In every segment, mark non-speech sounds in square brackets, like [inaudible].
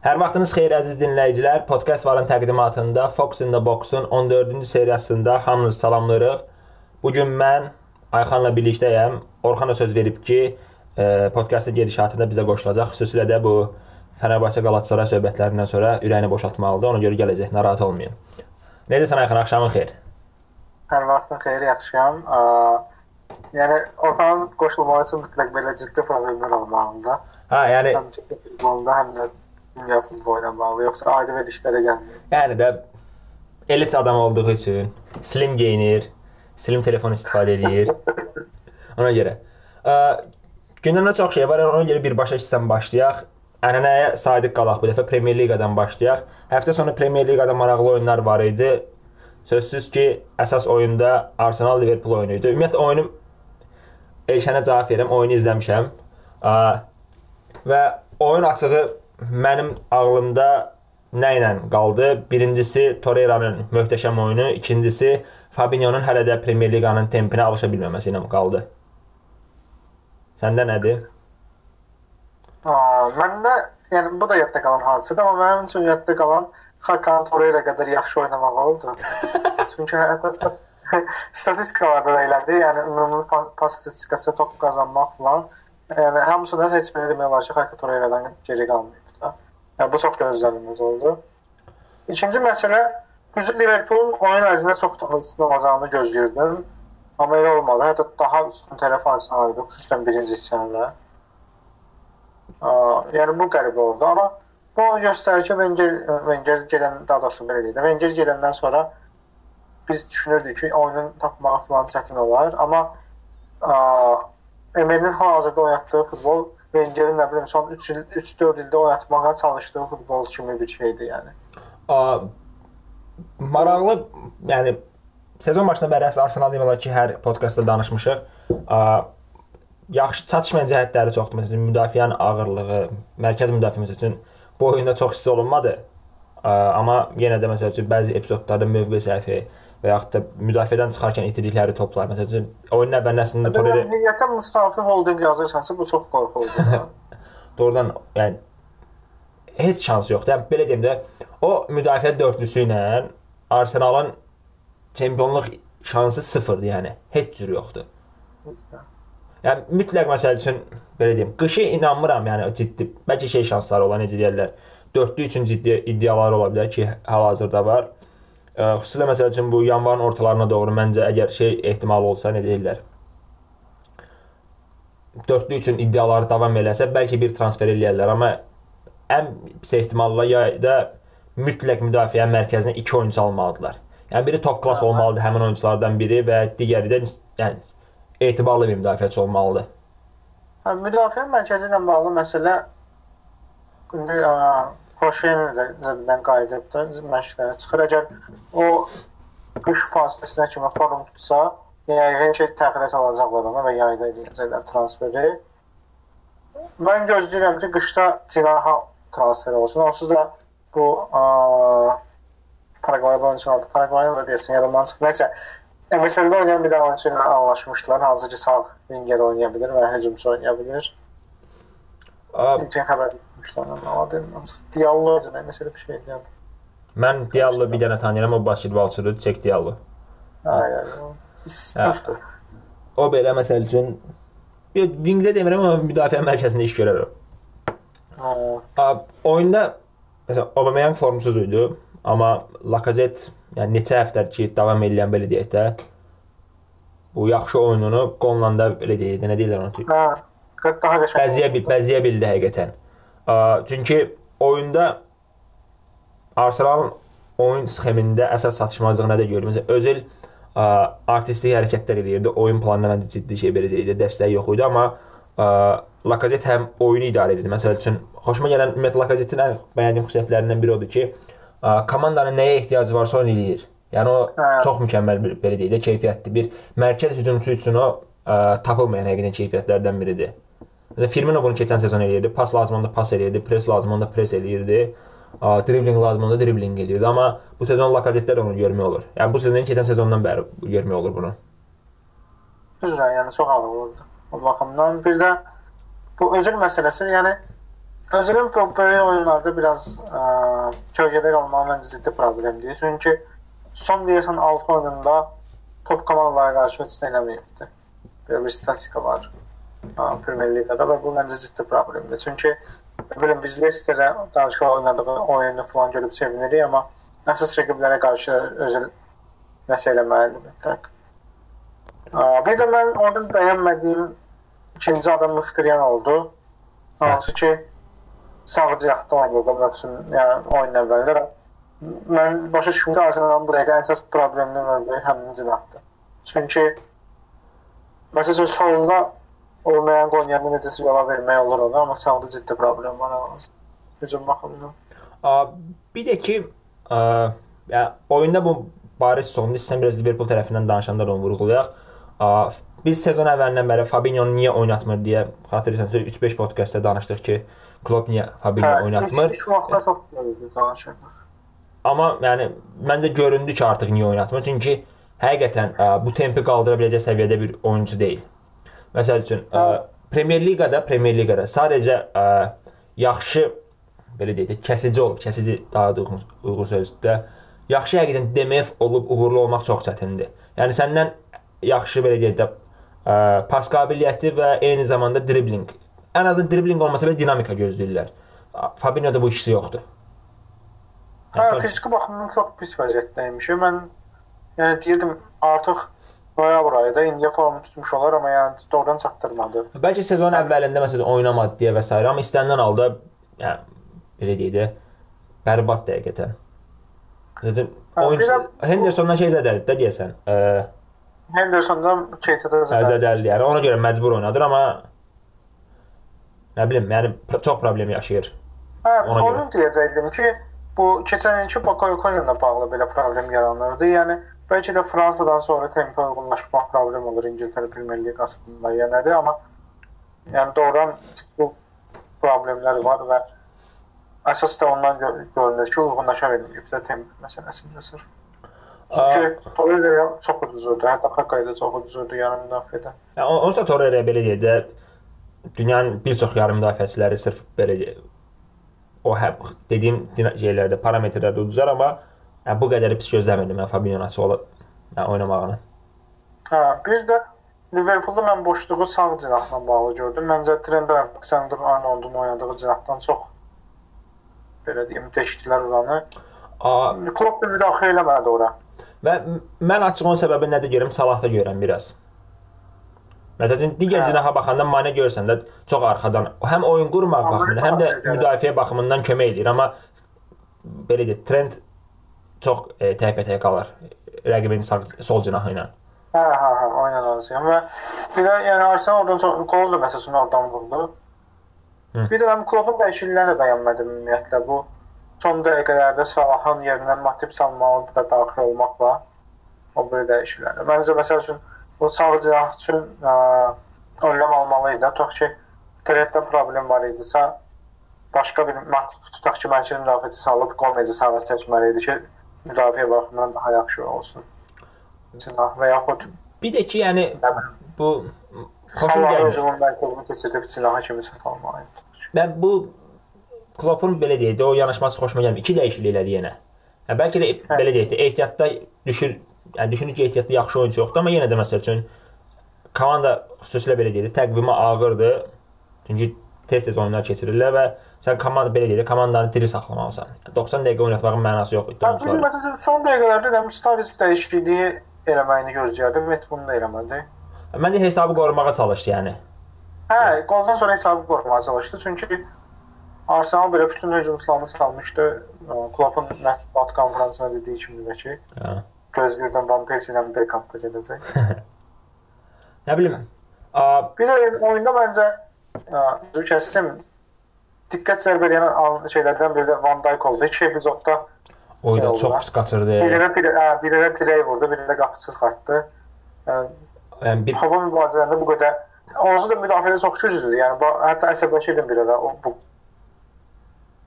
Hər vaxtınız xeyir əziz dinləyicilər. Podkast varın təqdimatında Fox in the Box-un 14-cü seriyasında hamınızı salamlayırıq. Bu gün mən Ayxanla birlikdəyəm. Orxan da söz verib ki, e, podkastın gedişatında bizə qoşulacaq. Xüsusilə də bu Fənərbağçə Qalatasaray söhbətlərindən sonra ürəyini boşaltmalıdır. Ona görə gələcək. Narahat olmayın. Necəsən Ayxan? Axşamın xeyir. Hər vaxtın xeyir, yaxşıyam. Yəni Orxanın qoşulması üçün mütləq belə ciddi problemlər olmalıdır. Ha, yəni futbolda, həm də dünya futbolu ilə bağlı, yoxsa adi verilişlərə gəlmir. Yəni də elit adam olduğu üçün slim geyinir, slim telefon istifadə edir. [laughs] Ona görə. Ə, gündəmdə çox şey var. Ona görə birbaşa işdən başlayaq. Ənənəyə sadiq qalaq bu dəfə Premyer Liqadan başlayaq. Həftə sonu Premyer Liqada maraqlı oyunlar var idi. Sözsüz ki, əsas oyunda Arsenal Liverpool oyunu idi. Ümumiyyətlə oyunu Elşənə cavab verirəm. Oyunu izləmişəm. Ə, və oyun açığı mənim ağlımda nə ilə qaldı? Birincisi Torreira'nın möhtəşəm oyunu, ikincisi Fabinho'nun hələ də Premyer Liqanın tempinə alışa bilməməsi ilə qaldı. Səndə nədir? Aa, məndə yəni bu da yadda qalan hadisədir, amma mənim üçün yadda qalan Hakan Torreira qədər yaxşı oynamaq oldu. [laughs] Çünki hətta statistikalarda da elədi. Yəni ümumi pas statistikası, top qazanmaq falan. Yəni hamısından heç biri demək olar ki, Hakan Torreira'dan geri qalmayıb da. Yəni bu çox gözlənilməz oldu. İkinci məsələ düz Liverpoolun oyun ərzində çox daha üstün olacağını gözləyirdim. Amma elə olmadı. Hətta daha üstün tərəf Arsenal idi, xüsusən birinci hissədə. Yəni bu qəribə oldu, amma bu göstərir ki, Wenger Wenger gedən daha doğrusu belə də, Wenger gedəndən sonra biz düşünürdük ki, oyunun tapmağı falan çətin olar, amma Emery'nin hal-hazırda oynatdığı futbol Wengerin nə bilim son 3 il 3-4 ildə oynatmağa çalışdığı futbol kimi bir şeydir, yəni. A, maraqlı, yəni sezon başında bəri Arsenal demək olar ki, hər podkastda danışmışıq. A, yaxşı çatışmayan cəhətləri çoxdur. Məsələn, müdafiənin ağırlığı, mərkəz müdafiəmiz üçün bu oyunda çox hiss olunmadı. Amma yenə də məsəl üçün bəzi epizodlarda mövqe səhvi və yaxud da müdafiədən çıxarkən itirdikləri toplar, məsəl üçün oyunun əvvəlində Torreira Heyətə Mustafi Holding yazırsansa bu çox qorxuludur. [laughs] Doğrudan, yəni heç şans yoxdur. Yəni belə deyim də, o müdafiə dörtlüsü ilə Arsenalın çempionluq şansı sıfırdır, yəni heç cür yoxdur. Yəni mütləq məsəl üçün belə deyim, qışı inanmıram, yəni ciddi. Bəlkə şey şansları ola, necə deyirlər, dördlü üçün ciddi iddiaları ola bilər ki, hal-hazırda var. Xüsusilə məsəl üçün bu yanvarın ortalarına doğru məncə əgər şey ehtimal olsa, nə deyirlər? Dördlü üçün iddiaları davam eləsə, bəlkə bir transfer eləyərlər, amma ən pis ehtimalla ya da mütləq müdafiə mərkəzinə 2 oyunçu almalıdılar. Yəni biri top klass olmalıdır həmin oyunçulardan biri və digəri də yəni etibarlı bir müdafiəçi olmalıdır. Hə, müdafiə mərkəzi ilə bağlı məsələ indi Hoşen də zədədən qayıdıb da məşqlərə çıxır. Əgər o qış fasiləsinə kimi form tutsa, yəqin ki, təxirə salacaqlar ona və yayda edəcəklər transferi. Mən gözləyirəm ki, qışda Cinaha transferi olsun. Onsuz da bu Paragvayda oyunçular, Paragvayda da deyəsən yadımdan çıxdı. Nəsə, MSL-də oynayan bir dənə oyunçu ilə anlaşmışdılar. Hansı ki, sağ winger oynaya bilər və hücumçu oynaya bilər. İlkin xəbər tutmuşlar. Adı Diallo idi, nəsə bir şey idi. Mən Diallo bir dənə tanıyıram, o basketbolçudur, Çek Diallo. Ay, ay. Hə. O belə məsəl üçün bir wingdə demirəm, amma müdafiə mərkəzində iş görər o. Hə. Oyunda məsələn Aubameyang formsuz idi, amma Lacazette yəni neçə həftədir ki, davam edən belə deyək də bu yaxşı oyununu qolla da belə deyək də nə deyirlər onu? Hə, daha qəşəng. Bəziyə bil, bəziyə bildi həqiqətən. Çünki oyunda Arsenalın oyun sxemində əsas çatışmazlığı nədə görürük? Məsələn, Özil artistik hərəkətlər eləyirdi. Oyun planına məncə ciddi şey belə deyildi, dəstək yox idi, amma Lacazette həm oyunu idarə edirdi. Məsəl üçün xoşuma gələn ümumiyyətlə Lacazette-in ən bəyəndiyim xüsusiyyətlərindən biri odur ki, komandanın nəyə ehtiyacı varsa onu eləyir. Yəni o hə. çox mükəmməl bir belə deyək də keyfiyyətli bir mərkəz hücumçu üçün o ə, tapılmayan həqiqətən keyfiyyətlərdən biridir. Firmino bunu keçən sezon eləyirdi. Pas lazım onda pas eləyirdi, pres lazım onda pres eləyirdi. Ə, dribling lazım onda dribling eləyirdi. Amma bu sezon Lacazette-də onu görmək olur. Yəni bu sezonun keçən sezondan bəri görmək olur bunu. Düzdür, yəni çox ağır oldu. O baxımdan bir də bu özür məsələsi, yəni Özürüm bu böyle oyunlarda biraz ə, kölgədə qalmaq məncə ciddi problemdir. Çünki son deyəsən 6 oyununda top komandalara qarşı heç nə eləməyibdi. Belə bir statistika var. Premier Liqada və bu məncə ciddi problemdir. Çünki nə bilim biz Leicesterə qarşı oynadığı oyunu falan görüb sevinirik, amma əsas rəqiblərə qarşı özü nəsə eləməlidir mütləq. Bir də mən onun bəyənmədiyim ikinci adam Mıxtiriyan oldu. Hansı ki sağ cəhətdə oynadı mövsüm, yəni oyun əvvəlində və mən başa düşdüm ki, Arsenalın bu dəqiqə əsas problemli mövqeyi həmin cəhətdir. Çünki məsələn solunda olmayan Qonyanda necəsə yola vermək olur ona, amma sağda ciddi problem var aramızda. Hücum baxımından. Bir də ki, ə, yəni oyunda bu bariz sonunda istəsən biraz Liverpool tərəfindən danışanda da onu vurğulayaq. Biz sezon əvvəlindən bəri Fabinho-nu niyə oynatmır deyə xatırlayırsansə 3-5 podkastda danışdıq ki, Klopp niyə Fabinho oynatmır. Şu vaxtlar çox danışırdıq. Amma yəni məncə göründü ki, artıq niyə oynatmır? Çünki həqiqətən ə, bu tempi qaldıra biləcək səviyyədə bir oyunçu deyil. Məsəl üçün ə, Premier Liqada, Premier Liqada sadəcə ə, yaxşı belə deyək də kəsici olub, kəsici daha da uyğun, uyğun sözdür. Yaxşı həqiqətən DMF olub uğurlu olmaq çox çətindir. Yəni səndən yaxşı belə deyək də ə, pas qabiliyyəti və eyni zamanda dribling. Ən azından dribling olmasa belə dinamika gözləyirlər. Fabinho-da bu ikisi yoxdur. Hə, fiziki baxımdan çox pis vəziyyətdəymiş. Mən yəni deyirdim artıq noyabr ayında indiyə formu tutmuş olar, amma yəni doğrudan çatdırmadı. Bəlkə sezon əvvəlində məsələn oynamadı deyə və s. amma istənilən halda yəni belə deyək də bərbad dəqiqətən. Zaten Hə, oyunçu Hendersondan şey zədəldi də deyəsən. Ə, Hendersondan Keita-da zədəldi yəni ona görə məcbur oynadır, amma nə bilim, yəni çox problem yaşayır. Hə, Ona onu deyəcəkdim ki, bu keçən ilki Bakayoko ilə bağlı belə problem yaranırdı. Yəni bəlkə də Fransadan sonra tempə uyğunlaşmaq problem olur İngiltərə Premyer Liqasında ya nədir, amma yəni doğrudan bu problemlər var və əsas da ondan gö görünür ki, uyğunlaşa bilməyib də temp məsələsində sırf. Çünki Torreira çox uduzurdu, hətta Kakay da çox uduzurdu yarım müdafiədə. Yəni on- onsa Torreira belə deyək də dünyanın bir çox yarım müdafiəçiləri sırf belə o hə dediyim şeylərdə parametrlərdə uduzar, amma yəni, bu qədər pis gözləmirdim mən Fabinho açıq yəni, oynamağını. Hə, bir də Liverpoolda mən boşluğu sağ cinahla bağlı gördüm. Məncə Trent Alexander-Arnoldun oynadığı cinahdan çox belə deyim, deşdilər oranı. Klopp da müdaxilə eləmədi ora. Və mən açıq onun səbəbi nədir görürəm, Salahda görürəm biraz. Məsələn, digər Hə. cinaha baxanda Mane görsən də çox arxadan həm oyun qurmaq baxımından, həm də müdafiə baxımından kömək eləyir, amma belə deyək, Trent çox e, təkbətək qalır rəqibin sağ sol cinahı ilə. Hə, hə, hə, aynen razıyam və bir də yəni Arsenal oradan çox gol da məsələn oradan vurdu. Hı. Bir də mən Kloppun dəyişikliklərini də bəyənmədim ümumiyyətlə bu son dəqiqələrdə Salahın yerinə Matip salmalı da daxil olmaqla o belə dəyişikliklər. Məncə məsəl üçün bu sağ cinah üçün ə, önləm almalı idi. Tutaq ki, Trentdə problem var idisə başqa bir Matip tutaq ki, mərkəzi müdafiəçi salıb Gomez'i sağa çəkməli idi ki, müdafiə baxımından daha yaxşı olsun. Cinah və yaxud Bir də ki, yəni bu xoşum gəlmir. özünün mərkəzini keçirib cinaha kimi satılmalı. Mən bu Kloppun belə deyək də o yanaşması xoşuma gəlmir. İki dəyişiklik elədi yenə. Hə bəlkə də belə deyək də ehtiyatda düşür, yəni düşünür ki, ehtiyatda yaxşı oyunçu yoxdur, amma yenə də məsəl üçün komanda xüsusilə belə deyək də təqvimi ağırdır. Çünki tez-tez oyunlar keçirirlər və sən komanda belə deyək komandanı diri saxlamalısan. Yəni 90 dəqiqə oynatmağın mənası yox idi oyunçulara. məsələn son dəqiqələrdə də Staris dəyişikliyi eləməyini gözləyirdim. Met bunu da eləmədi. Məncə hesabı qorumağa çalışdı yəni. Hə, qoldan sonra hesabı qorumağa çalışdı. Çünki Arsenal belə bütün hücumçularını salmışdı. Kloppun mətbuat konfransında dediyi kimi də ki, Hə. gözləyirdim Van Persie ilə backup da gedəcək. [laughs] Nə bilim. A, Bir də oyunda məncə kəsdim. Diqqət zərb edən şeylərdən biri də Van Dijk oldu. İki epizodda oyda çox pis qaçırdı. biri də dire, hə, biri də dirək vurdu, biri də qapısız qaçdı. Yəni bir hava mübarizələrində bu qədər Onsuz da müdafiədə çox güclüdür. Yəni hətta əsəbləşirdim bir ara o bu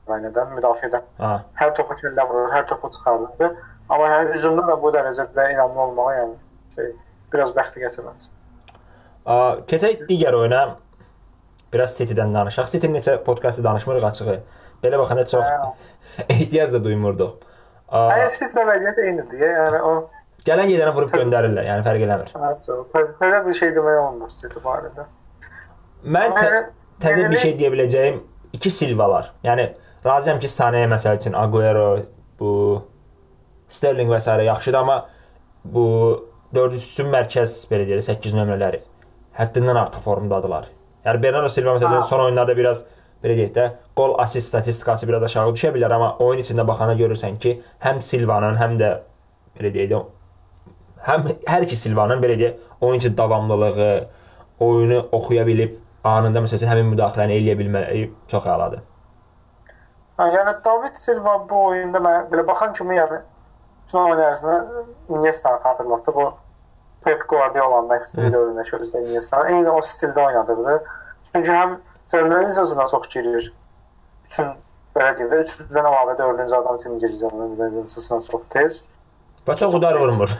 Raynadan müdafiədə ha. hər topu çöllə vurur, hər topu çıxardırdı. Amma yəni hücumda da bu dərəcədə inamlı olmağa yəni şey biraz bəxti gətirməz. Keçək digər oyuna. Biraz City-dən danışaq. City neçə podkastda danışmırıq açığı. Belə baxanda çox [laughs] ehtiyac da duymurduq. Ay, City-də vəziyyət eynidir. Yəni o gələn gedənə vurub göndərirlər. Yəni fərq eləmir. Təzə bir şey demək olmur City barədə. Mən tə təzə bir şey deyə biləcəyim iki Silvalar. Yəni razıyam ki, Sané məsəl üçün Agüero, bu Sterling və s. yaxşıdır, amma bu 4-3 mərkəz belə deyək, 8 nömrələri həddindən artıq formdadılar. Yəni Bernardo Silva məsələn son oyunlarda biraz belə deyək də qol assist statistikası biraz aşağı düşə bilər, amma oyun içində baxanda görürsən ki, həm Silvanın, həm də belə deyək də həm hər iki Silvanın belə deyək oyuncu davamlılığı, oyunu oxuya bilib anında məsəl üçün həmin müdaxiləni eləyə bilməyi çox əladır. Hə, yəni David Silva bu oyunda mən belə baxan kimi yəni son oyun ərzində Iniesta xatırlatdı. Bu Pep Guardiola-nın məşqçisi dövründə şöyle Iniesta eyni o stildə oynadırdı. Çünki həm sözünə çox girir. Üçün belə deyim də, üçlüdən əlavə dördüncü adam kimi girir sözünə çox tez. Və çox udar vurmur.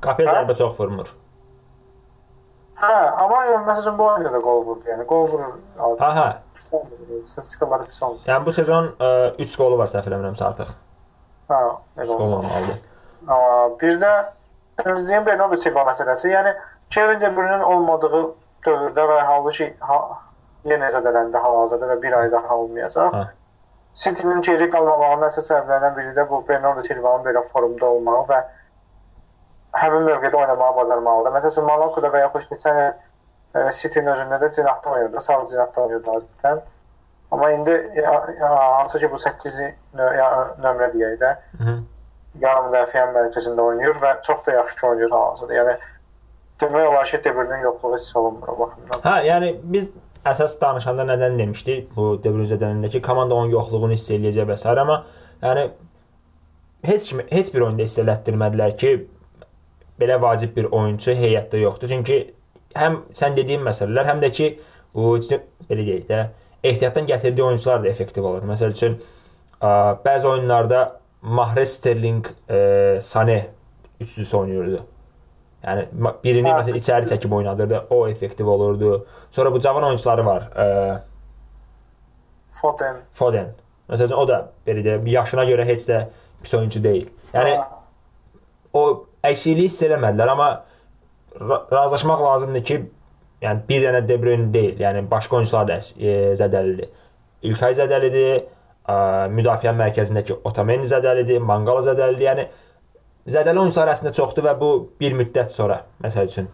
Qapıya zərbə çox vurmur. Hə, amma məsələn bu oyunda da qol vurdu. Yəni qol vurur. Ha, hə. Statistikaları pis oldu. Yəni bu sezon 3 qolu var səhv eləmirəmsə artıq. Hə, elə qol olmalıdır. Bir də deyim Bernardo Silva məsələsi. Yəni Kevin De Bruyne-nin olmadığı dövrdə və halbuki ha, yenə zədələndi hal-hazırda və bir ay daha olmayacaq. Hə. City-nin geri qalmamağının əsas səbəblərindən biri də bu Bernardo Silva-nın belə formda olmağı və həmin mövqedə oynamağı bacarmalıdır. Məsələn, Monaco-da və yaxud keçən il e, City-nin özündə də cinahda oynayırdı, sağ cinahda oynayırdı adətən. Amma indi hansı ki bu 8 nömrə deyək də. Yarım müdafiə mərkəzində oynayır və çox da yaxşı oynayır hal-hazırda. Yəni demək olar ki, De Bruyne-nin yoxluğu hiss olunmur o baxımdan. Hə, yəni biz əsas danışanda nədən demişdik? Bu De Bruyne zədəlindəki komanda onun yoxluğunu hiss eləyəcək və s. amma yəni heç kim heç bir oyunda hiss elətdirmədilər ki, belə vacib bir oyunçu heyətdə yoxdur. Çünki həm sən dediyin məsələlər, həm də ki, bu belə deyək də, ehtiyatdan gətirdiyi oyunçular da effektiv olur. Məsəl üçün bəzi oyunlarda Mahrez Sterling, ə, Sané üçlüsü oynayırdı. Yəni birini məsələn içəri çəkib oynadırdı, o effektiv olurdu. Sonra bu cavan oyunçuları var. Ə, Foden. Foden. Məsələn o da belə deyək, yaşına görə heç də pis oyunçu deyil. Yəni hə. o əksikliyi hiss eləmədilər, amma razılaşmaq lazımdır ki, yəni bir dənə De Bruyne deyil, yəni başqa oyunçular da e, zədəlidir. İlkay zədəlidir, müdafiə mərkəzindəki Otamendi zədəlidir, Mangala zədəlidir. Yəni Zədəli oyunçular əslində çoxdur və bu bir müddət sonra, məsəl üçün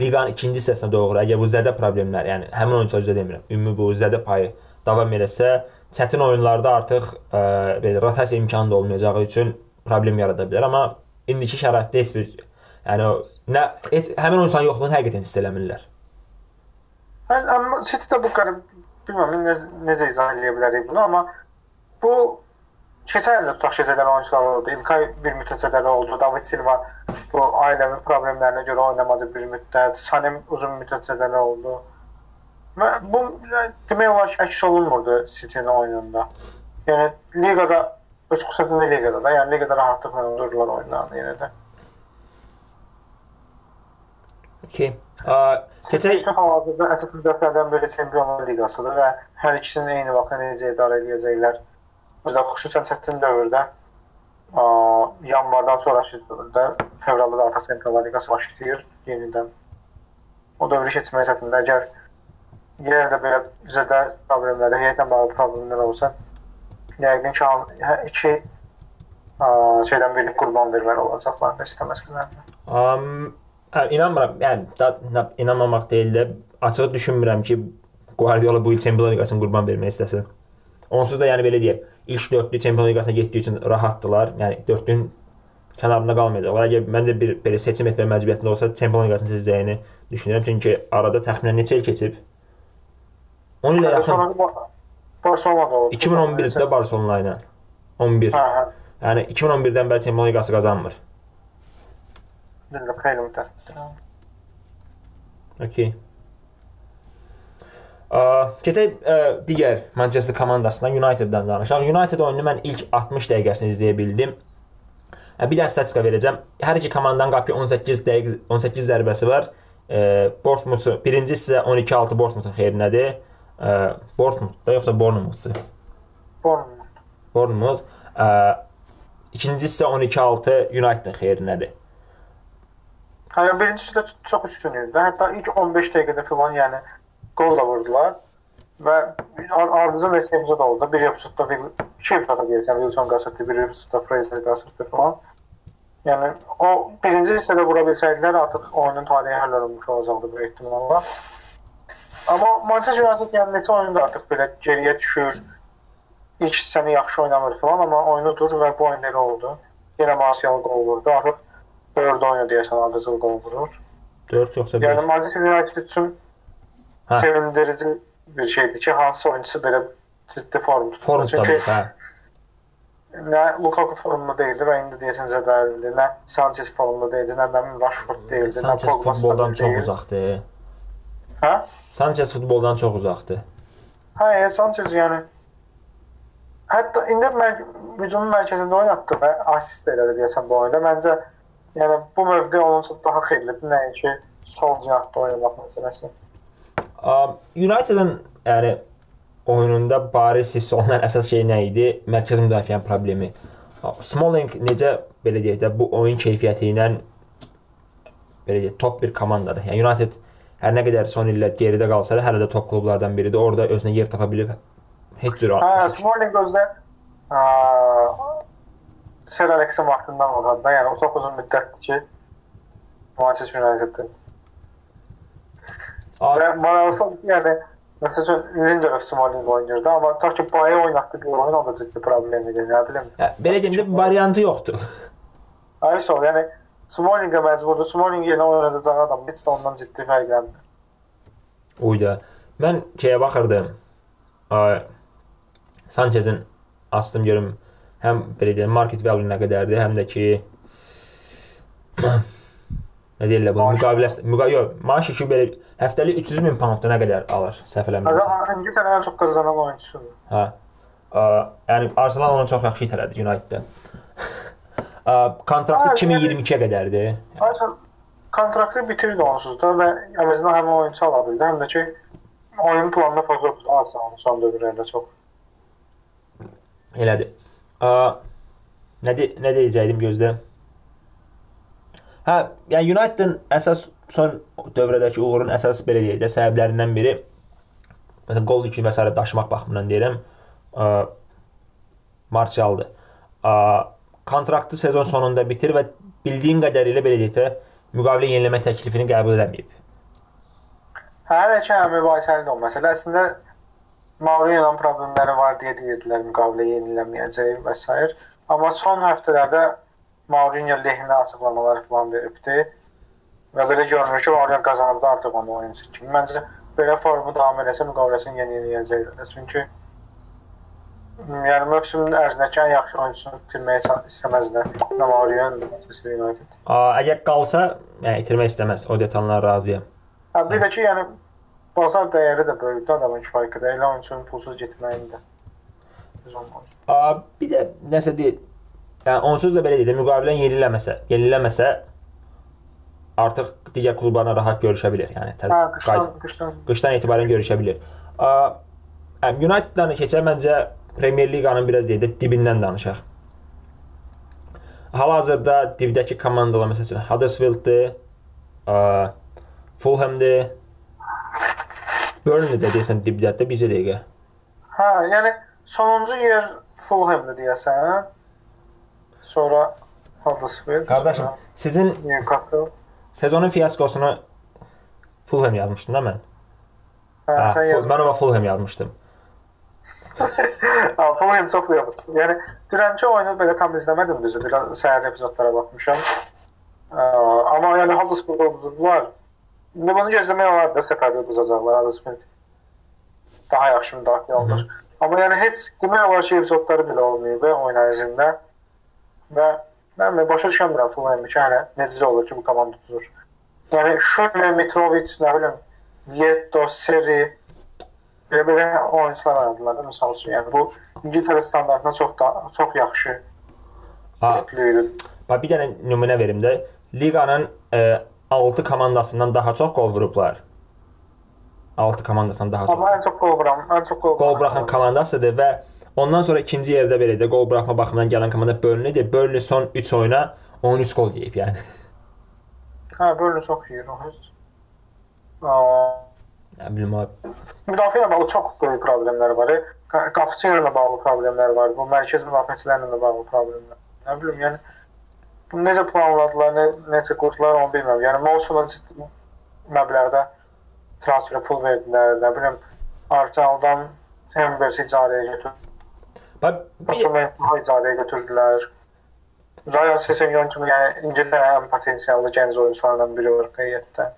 liqanın ikinci hissəsinə doğru əgər bu zədə problemləri, yəni həmin oyunçular demirəm, ümumi bu zədə payı davam eləsə, çətin oyunlarda artıq ə, belə rotasiya imkanı da olmayacağı üçün problem yarada bilər, amma indiki şəraitdə heç bir yəni nə heç həmin oyunçuların yoxluğunu həqiqətən hiss eləmirlər. Hə, amma City-də bu qərib bilmirəm necə, necə izah edə bilərik bunu, amma bu Keçən ildə tutaq ki, zədəli oyunçular oldu. İlkay bir müddət zədəli oldu. David Silva bu ailəvi problemlərinə görə oynamadı bir müddət. Sanem uzun müddət zədəli oldu. Və bu demək olar ki, əks olunmurdu City-nin oyununda. Yəni liqada öz xüsusiyyətində liqada da, yəni liqada rahatlıqla durdular oyunlarını yenə də. Okay. Keçən hal-hazırda əsas müddətlərdən biri Çempionlar Liqasıdır və hər ikisini eyni vaxtda necə idarə edəcəklər Özdə xüsusən çətin dövrdə ə, yanvardan sonrakı dövrdə fevralda da artıq Çempionlar Liqası başlayır yenidən. O dövrü keçmək çətindir. Əgər yenə də belə bizə də problemlər, heyətlə bağlı problemlər olsa, yəqin ki, hə, iki ə, şeydən biri qurban verməli olacaqlar da istəməsələr. Um, hə, inanmıram. Yəni da, inanmamaq deyil də, açığı düşünmürəm ki, Guardiola bu il Çempionlar Liqasını qurban vermək istəsin. Onsuz da yəni belə deyək, ilk dördlü Çempionlar Liqasına getdiyi üçün rahatdılar. Yəni dördlün kənarında qalmayacaqlar. Əgər məncə bir belə seçim etmə məcburiyyətində olsa Çempionlar Liqasını seçəcəyini düşünürəm. Çünki arada təxminən neçə il keçib? 10 ilə yaxın. Barcelona da oldu. 2011-də Barcelona ilə. 11. Hə, hə. Yəni 2011-dən bəri Çempionlar Liqası qazanmır. Bilmirəm, xeyli müddətdir. Okay. Keçək digər Manchester komandasından United-dan danışaq. United oyununu mən ilk 60 dəqiqəsini izləyə bildim. Bir dənə statistika verəcəm. Hər iki komandanın qapıya 18 dəqiq 18 zərbəsi var. e, Bournemouth birinci hissə 12-6 Bournemouthun xeyrinədir. E, Bournemouth-da yoxsa Bournemouth-dur? Bournemouth. Bournemouth. E, ikinci hissə 12-6 United-in xeyrinədir. Hə, birincisi də çox üstün idi. Hətta ilk 15 dəqiqədə filan, yəni qol da vurdular və ar ardınca neçə epizod oldu. Bir epizodda bir iki epizodda deyirsən, Wilson qasırdı, bir epizodda Fraser qasırdı filan. Yəni o birinci hissədə vura bilsəydilər artıq oyunun taleyi həll olunmuş olacaqdı bu ehtimalla. Amma Manchester United yəni neçə oyunda artıq belə geriyə düşür. İlk hissəni yaxşı oynamır filan, amma oyunu dur və bu oyun elə oldu. Yenə Martial qol vurdu. Artıq 4 oyuna deyəsən ardıcıl qol vurur. 4 yoxsa 5. Yəni Manchester United üçün Hə. sevindirici bir şeydir ki, hansı oyunçusu belə ciddi form tutur. Form Çünki hə. nə Lukaku formunda deyildi və indi deyəsən zədəldi, nə Sanchez formunda deyildi, nə də Rashford deyildi, nə Sanchez Pogba futboldan stabil çox deyil. uzaqdır. Hə? Sanchez futboldan çox uzaqdır. Hə, e, Sanchez yəni hətta indi mər hücumun mərkəzində oynatdı və assist elədi deyəsən bu oyunda. Məncə yəni bu mövqe onun üçün daha xeyirlidir, nəinki sol cinahda oynamaq məsələsi. United-ın yəni oyununda bariz hiss olunan əsas şey nə idi? Mərkəz müdafiənin problemi. Smalling necə belə deyək də bu oyun keyfiyyəti ilə belə deyək top bir komandadır. Yəni United hər nə qədər son illər geridə qalsa da hələ də top klublardan biridir. Orada özünə yer tapa bilib heç cür Hə, Smalling özdə ə, Sir Alex'in vaxtından var da, yəni o çox uzun müddətdir ki Manchester United-dir. A- Və maraqlısı odur ki, yəni məsələn Lindelöf Smalling oynayırdı, amma ta ki Baye oynatdı bir oyun o da ciddi problem idi, nə bilim. Hə, belə deyim də variantı yoxdur. [laughs] Ayı sol, yəni Smallingə məcburdur. Smalling yerinə oynadacaq adam heç də ondan ciddi fərqlənmir. Uyda. Mən şeyə baxırdım. Ay, Sanchezin astım görüm həm belə deyim market value nə qədərdir, həm də ki [clears throat] nə deyirlər bu müqaviləsi müqa yox, maaşı ki belə həftəlik 300 min pound nə qədər alır səhv eləmirəmsə. Aga İngiltərə ən çox qazanan oyunçusudur. Hə. Ə, yəni Arsenal onu çox yaxşı itələdi United-də. Ə, [laughs] kontraktı Hə, 2022-yə qədərdir. Aysən kontraktı bitirdi onsuz da və əvəzinə həm oyunçu ala bildi, həm də ki oyun planını pozurdu Arsenalın son dövrlərdə çox. Elədir. Nə de nə deyəcəydim gözlə. Hə, yəni United-ın əsas son dövrədəki uğurun əsas belə deyək də səbəblərindən biri məsələn qol yükünü və s. daşımaq baxımından deyirəm. Ə, Martialdır. Ə, kontraktı sezon sonunda bitir və bildiyim qədərilə belə deyək də müqavilə yeniləmə təklifini qəbul etməyib. Hələ ki həm mübahisəli də o məsələ. Əslində Mourinho-la problemləri var deyə deyirdilər müqavilə yeniləməyəcəyi və s. Amma son həftələrdə Mourinho lehinə açıqlamalar falan veribdi. Və belə görünür ki, Mourinho qazanıb da artıq onu oyunçu kimi. Məncə belə formu davam eləsə müqaviləsini yeniləyəcəklər. Çünki yəni mövsümün ərzindəki ən yaxşı oyunçusunu itirməyə istəməzlər. Nə Mourinho, nə Manchester United. Ə, əgər qalsa, yəni itirmək istəməz. O detallara razıyam. Hə, bir də ki, yəni bazar dəyəri də böyükdür adamın kifayət qədər. Elə oyunçunun pulsuz getməyin də. Olmaz. A, bir də nəsə deyil. Yəni onsuz da belə deyək də müqavilə yeniləməsə, yeniləməsə artıq digər klublarla rahat görüşə bilər. Yəni Hə, qışdan, qışdan. qışdan etibarən görüşə bilər. Hə, United-dan keçək məncə Premier Liqanın biraz deyək də dibindən danışaq. Hal-hazırda dibdəki komandalar məsəl üçün Huddersfield-dir, Fulham-dir. Burnley-də deyəsən dibdədə bircə dəqiqə. Hə, yəni sonuncu yer Fulham-dır deyəsən. Sonra Huddersfield. Qardaşım, sizin Newcastle. Sezonun fiyaskosunu Fulham yazmışdım da mən. Hə, Hə, sən Ful- yaz. mən ona Fulham yazmışdım. [laughs] Ha, Fulham çox yaxşı. Yəni dünənki oyunu belə tam izləmədim düzü. Biraz səhər epizodlara baxmışam. Ə, amma yəni Huddersfield uduzdular. İndi bunu gözləmək olar da səfərdə uduzacaqlar Huddersfield. Daha yaxşı müdafiə olunur. Amma yəni heç demək olar ki, epizodları belə olmayıb və oyun ərzində. Və mən də başa düşmürəm Fulham ki, yəni necə olur ki, bu komanda uduzur. Yəni Şule, Mitrovic, nə bilim, Vietto, Seri belə belə oyunçular oynadılar da məsəl üçün. Yəni bu İngiltərə standartına çox da çox yaxşı Ha, bax bir dənə nümunə verim də. Liqanın e, 6 komandasından daha çox qol vurublar. 6 komandasından daha çox. Amma ən çox qol vuran, ən çox qol Qol buraxan komandasıdır və ondan sonra ikinci yerdə belə də qol buraxma baxımından gələn komanda Burnley-dir. Burnley son 3 oyuna 13 qol yeyib yəni. [laughs] Hə, Burnley çox yeyir o heç. Nə bilim abi. müdafiə ilə bağlı çox böyük problemlər var. Qa- Qapıçı ilə bağlı problemlər var. Bu mərkəz müdafiəçilərlə də bağlı problemlər. Nə bilim, yəni bu necə planladılar, nə, necə qurdular onu bilmirəm. Yəni Mosula ciddi məbləğdə transferə pul verdilər, nə bilim Arsenaldan Embersi icarəyə götürdülər. Bax Basement icarəyə götürdülər. Ryan Sessegnon kimi yəni İngiltərə ən potensiallı gənc oyunçulardan biri var heyətdə.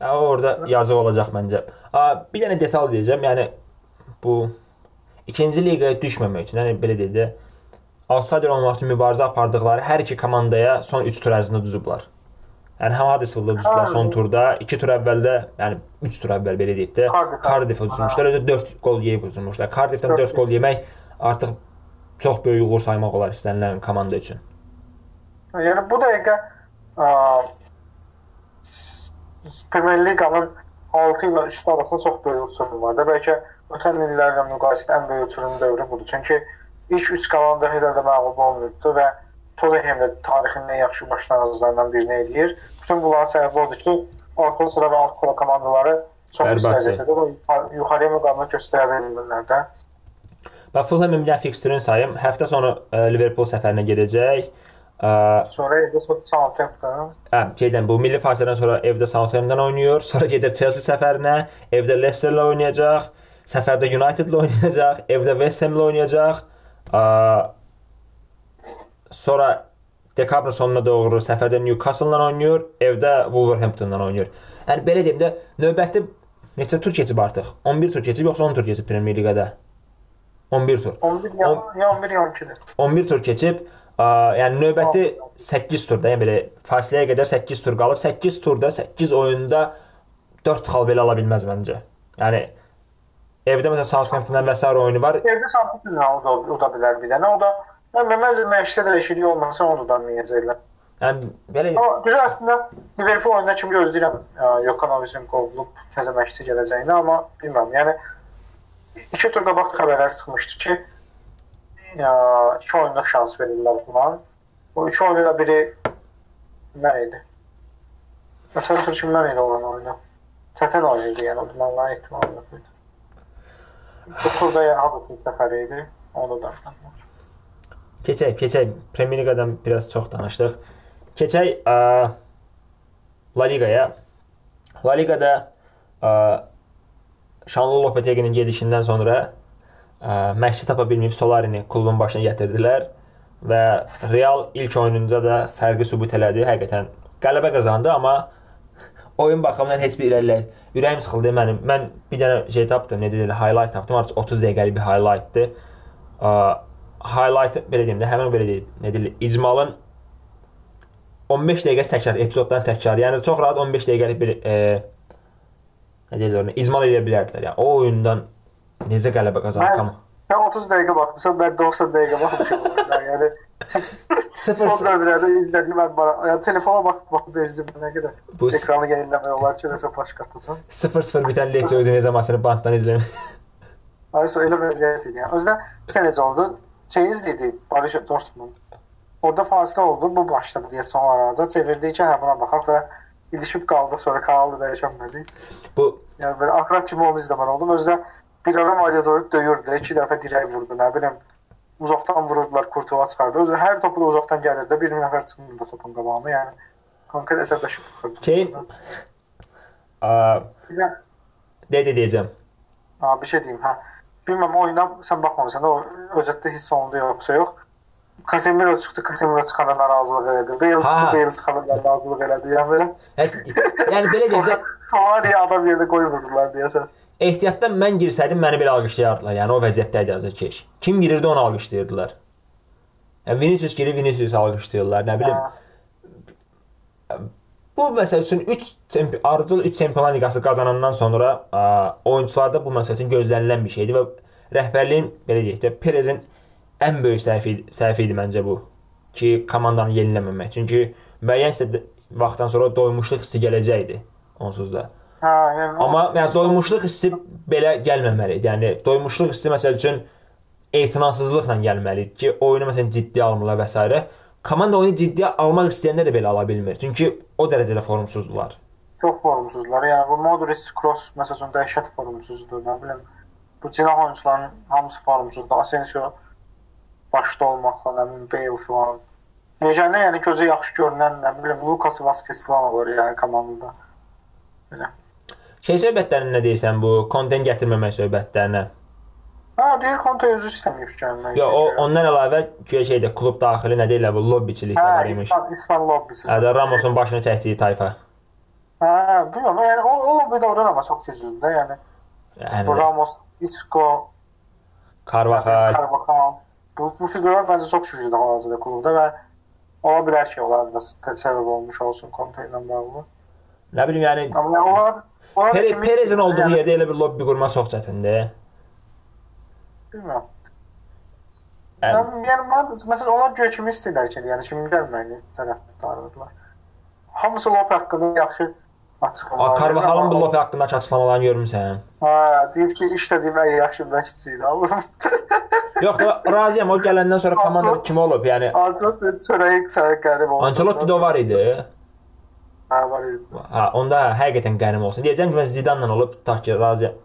hə, orada yazıq olacaq məncə. A, bir dənə detal deyəcəm. Yəni bu ikinci liqaya düşməmək üçün, yəni belə deyək də outsider olmaq üçün mübarizə apardıqları hər iki komandaya son 3 tur ərzində düzüblər. Yəni həm Huddersfield-da düzdülər Hə. son turda, 2 tur əvvəldə, yəni 3 tur əvvəl belə deyək də Cardiff- Cardiff-ə düzmüşlər. Özü 4 qol yeyib düzmüşlər. Cardiff-dən 4 qol yemək artıq çox böyük uğur saymaq olar istənilən komanda üçün. Yəni bu dəqiqə Premier Liqanın 6 ilə üstü arasında çox böyük uçurum var da. Bəlkə ötən illərlə müqayisədə ən böyük uçurum dövrü budur. Çünki ilk 3 komanda hələ də məğlub olmayıbdı və Tottenham da tarixinin ən yaxşı başlanğıclarından birini eləyir. Bütün bunların səbəbi odur ki, orta sıra və alt sıra komandaları çox pis vəziyyətdədir və yuxar- yuxarıya müqavimət göstərə bilmirlər də. Və Fulham-ın bir dənə fikstürünü sayım. Həftə sonu ə, Liverpool səfərinə gedəcək. Ə, Sonra evdə Southampton Hə, şeydən bu milli fasilədən sonra evdə Southampton oynayır, sonra gedir Chelsea səfərinə, evdə Leicester-lə oynayacaq, səfərdə United-la oynayacaq, evdə West Ham-la oynayacaq. Sonra dekabrın sonuna doğru səfərdə Newcastle-la oynayır, evdə Wolverhampton-la oynayır. Yəni belə deyim də, növbəti neçə tur keçib artıq? 11 tur keçib yoxsa 10 tur keçib Premier Liqada? 11 tur. 11 ya, ya 11 ya 12-dir. 11 tur keçib, ə, yəni növbəti 8 turda, yəni belə fasiləyə qədər 8 tur qalıb. 8 turda 8 oyunda 4 xal belə ala bilməz məncə. Yəni evdə məsələn Southampton-dan məsəl oyunu var. Evdə Southampton o da, o da bilər bir dənə. O da mən məncə məşqdə dəyişiklik olmasa onu da oynayacaqlar. Yəni belə Amma düzə əslində Liverpool oyundan kimi gözləyirəm Yokanovicin qovulub təzə məşqçi gələcəyini, amma bilmirəm. Yəni iki tur qabaq xəbərlər çıxmışdı ki, ya, iki oyunda şans verirlər falan. O iki oyunda da biri nə idi? Məsələn, tur kimdən idi olan oyunda? Çətin oyun idi, yəni o deməli ehtimal yox idi. Bu turda yəni Huddersfield səfəri idi. Onu da. keçək, keçək. Premier Liqadan biraz çox danışdıq. Keçək ə, La Liqaya. La Liqada ə, Şanlı Lopetegi'nin gedişindən sonra ə, məşqçi tapa bilməyib Solarini klubun başına gətirdilər və Real ilk oyununda da fərqi sübut elədi. Həqiqətən qələbə qazandı, amma oyun baxımından heç bir irəlilə ürəyim sıxıldı mənim. Mən bir dənə şey tapdım, necə deyirlər, highlight tapdım. Artıq 30 dəqiqəlik bir highlightdır. Highlight belə deyim də, həmin belə deyil, nə deyirlər, icmalın 15 dəqiqəsi təkrar, epizoddan təkrar. Yəni çox rahat 15 dəqiqəlik bir e, nə deyirlər icmal edə bilərdilər. Yəni o oyundan necə qələbə qazandı Mən- amma. Sən 30 dəqiqə baxmısan, mən 90 dəqiqə baxmışam. oyuna. yəni 0 son dövrlərdə izlədiyim mən bana, yəni telefona baxıb baxıb bezdim nə qədər. bu Ekranı yeniləmək olar ki, nəsə baş qatasan. 0-0 bitən Lecce Udinese maçını bantdan izləmək. Ayso elə vəziyyət idi. Yəni özdə bir sənə necə oldu? Şey izledi Borussia Dortmund. Orada fasilə oldu, bu başladı deyə son arada çevirdi ki, hə buna baxaq və ilişib qaldı, sonra kanalı dəyişmədi. Bu Yəni belə axırat kimi onu izləməli oldum. Özdə bir ara Mario Doruk döyürdü, iki dəfə dirək vurdu, nə bilim. Uzaqdan vururdular, Kurtuva çıxardı. Özü hər topu da uzaqdan gəlirdi, bir nəfər çıxmırdı topun qabağına, yəni konkret əsəbləşib baxırdı. Şeyin a, də deyəcəm. ha, bir şey deyim, hə. Bilməm oyuna sən baxmamısan da o özətdə hiss olundu yoxsa yox. Casemiro çıxdı, Casemiro çıxanda narazılıq elədi. Bale çıxdı, Bale çıxanda narazılıq elədi. Yəni belə yəni belə də, [laughs] sonra, adam yerində qoymurdular deyəsən. Ehtiyatdan mən girsəydim məni belə alqışlayardılar. Yəni o vəziyyətdə idi azər keş. Kim girirdi onu alqışlayırdılar. Yəni Vinicius girir, Vinicius alqışlayırlar. Nə bilim. Bu məsəl üçün 3 çempi ardıcıl 3 Çempionlar Liqası qazanandan sonra ə, oyunçularda bu məsəl üçün gözlənilən bir şeydir və rəhbərliyin belə deyək də Perezin ən böyük səhvi səhvi idi məncə bu ki, komandanı yeniləməmək. Çünki müəyyən vaxtdan sonra doymuşluq hissi gələcəkdi onsuz da. Hə, yəni Amma yəni doymuşluq hissi belə gəlməməlidir. Yəni doymuşluq hissi məsəl üçün etinasızlıqla gəlməlidir ki, oyunu məsələn ciddi almırlar və s. Komanda oyunu ciddiyə almaq istəyəndə də belə ala bilmir. Çünki o dərəcədə formsuzdular. çox formsuzlar. Yəni bu Modric, Kroos məsələn dəhşət formsuzdur, nə bilim. Bu cinah oyunçuların hamısı formsuzdur. Asensio başda olmaqla, nə bilim Bale filan. Necə yəni gözə yaxşı görünən, nə bilim Lucas Vazquez filan olur yəni komandada. Belə. Şey söhbətlərinə nə deyirsən bu kontent gətirməmək söhbətlərinə? Ha, deyir Conte özü istəmir gəlmək. Yo, o ondan əlavə güya şeydə klub daxili nə deyirlər bu lobbiçilik hə, var imiş. İspan, İspan lobbisi. Hə, də Ramosun başına çəkdiyi tayfa. Hə, bilmirəm, yəni o, o lobbi də oradan amma çox güclüdür də, yəni. Yəni Ramos, Isco, Carvajal Carvajal. Bu, bu figürlər məncə çox güclüdür hal-hazırda klubda və ola bilər ki, onlar da səbəb olmuş olsun Conte ilə bağlı. nə bilim yəni Amma yəni onlar Pere, kimi- Perezin olduğu yəni, yerdə elə bir lobbi qurmaq çox çətindir. Bilmirəm. Yəni, Yəni, mən məsələn onlar göy kimi istəyirlər ki, yəni kimi gəlməyini tərəfdarlıqlar. Hamısı lop haqqında yaxşı açıqlamalar. A, Carvajalın bu lobbi haqqındakı açıqlamalarını görmüsən? Hə, deyib ki, işlədiyim ən yaxşı məşqçi idi. [laughs] Yox razıyam o gələndən sonra komanda kim olub? Yəni Azad çörəyi qərib olsun. Ancelotti də var idi. Hə, var idi. Ha, onda həqiqətən qənim olsun. Deyəcəm ki, mən Zidane-la olub tutaq ki, razıyam.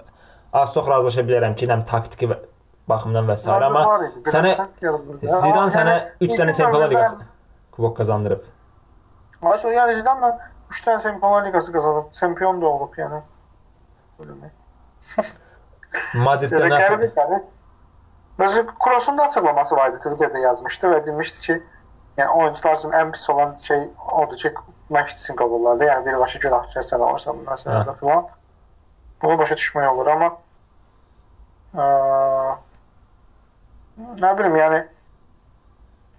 Az çox razılaşa bilərəm ki, həm taktiki və- baxımdan və s. amma Var idi, biraz sənə səhv gəldi. Amma Zidane sənə yəni, 3 dənə ilk Çempionlar növbədə Liqası kubok qazandırıb. Ayşə, yəni Zidane 3 dənə Çempionlar Liqası qazanıb, çempion da olub, yəni. Belə. Madriddə Belə nə qəribə gəlir. Məsələn, Kroos'un da açıqlaması var idi, Twitterdə yazmışdı və demişdi ki, yəni oyunçular üçün ən pis olan şey odur ki, məşqçisin qolurlar da, yəni birbaşa günahkar sən olursan bu məsələdə Hə. filan. Bunu başa düşmək olur, amma ə, nə bilim, yəni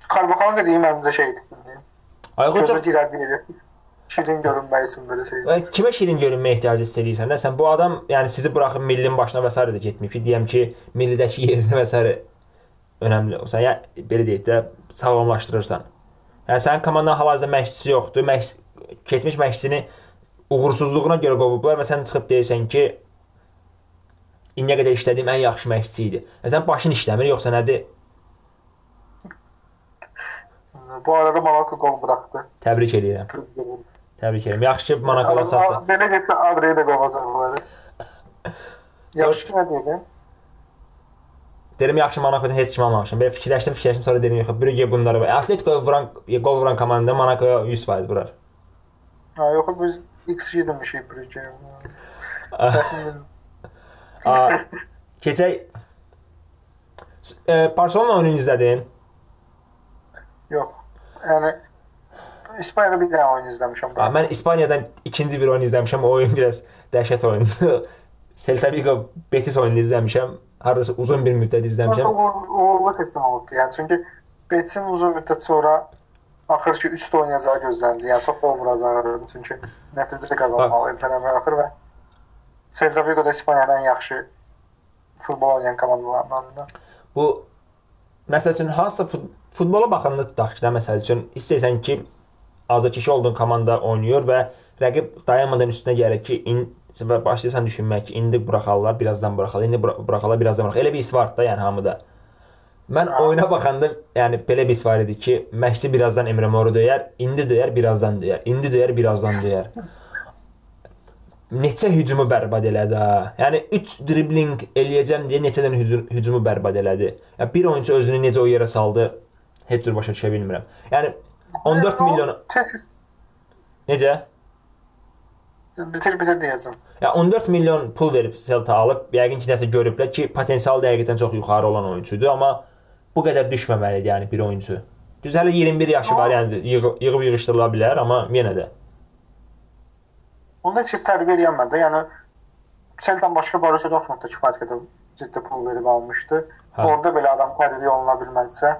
Carvajal'ın dediyi məncə şeydir. Ayğın çox eləsin. Şirin görünmək üçün belə şey. Və kimə şirin görünmə ehtiyacı hiss edirsən? Nə sən bu adam yəni sizi buraxıb millinin başına və s. də getməyib ki, deyəm ki, millidəki yerini və s. önəmli olsa, yəni belə deyək də sağlamlaşdırırsan. Yəni sənin komandanın hal-hazırda məşqçisi yoxdur. Məşq keçmiş məşqçini uğursuzluğuna görə qovublar və sən çıxıb deyirsən ki, indiyə qədər işlədiyim ən yaxşı məşqçi idi. Yəni sən başın işləmir yoxsa nədir? Bu arada Monaco gol buraxdı. Təbrik eləyirəm. Təbrik eləyirəm. Yaxşı ki, Monaco əsasda. Belə getsə Adriyə də qovacaqlar. [laughs] Yaxşı nə dedim? Dedim yaxşı Monaco-dan heç kim almamışam. Belə fikirləşdim, fikirləşdim, sonra dedim yox, Brügge bunları və Atletico vuran gol vuran komanda Monaco 100% vurar. Ha, yox biz XG demişik Brügge. Keçək e, Barcelona oyununu izlədin? Yox. Yəni İspaniyada bir dənə oyun izləmişəm. A, mən İspaniyadan ikinci bir oyun izləmişəm. O oyun biraz dəhşət oyundu. [laughs] Celta Vigo Betis oyununu izləmişəm. Hardasa uzun bir müddət Çox izləmişəm. uğur- uğurlu seçim oldu. Yəni çünki Betin uzun müddət sonra axır ki 3-də oynayacağı gözləndi. Yəni çox gol vuracağı çünki nəticə qazanmalı idi tərəfə axır və Celta Vigo da İspaniyadan yaxşı futbol oynayan komandalardan da. Bu məsəl üçün hansısa fut futbola baxanda tutaq ki, məsəl üçün istəyirsən ki, azarkeşi olduğun komanda oynayır və rəqib dayanmadan üstünə gəlir ki, in və başlayırsan düşünmək ki, indi buraxarlar, birazdan buraxarlar, indi bura- buraxarlar, birazdan buraxarlar. Elə bir his var da, yəni hamıda. Mən oyuna baxanda, yəni belə bir his var idi ki, məşqçi birazdan Emre Moru döyər, indi döyər, birazdan döyər, indi döyər, birazdan döyər. Neçə hücumu bərbad elədi ha. Yəni 3 dribling eləyəcəm deyə neçə dənə hücum, hücumu bərbad elədi. Yəni bir oyunçu özünü necə o yerə saldı, heç cür başa düşə bilmirəm. Yəni 14 milyon Tez necə? bitir bitir deyəcəm. Ya 14 milyon pul verib Celta alıb, yəqin ki, nəsə görüblər ki, potensialı həqiqətən çox yuxarı olan oyunçudur, amma bu qədər düşməməlidir yəni bir oyunçu. Düz hələ 21 yaşı var, yəni yığ- yığıb yığışdırıla bilər, amma yenə də. Onda heç tərbiyə eləyənmədi. Yəni Celtan başqa Borussia Dortmundda kifayət qədər ciddi pul verib almışdı. Hə. Orada belə adam tərbiyə oluna bilmədisə,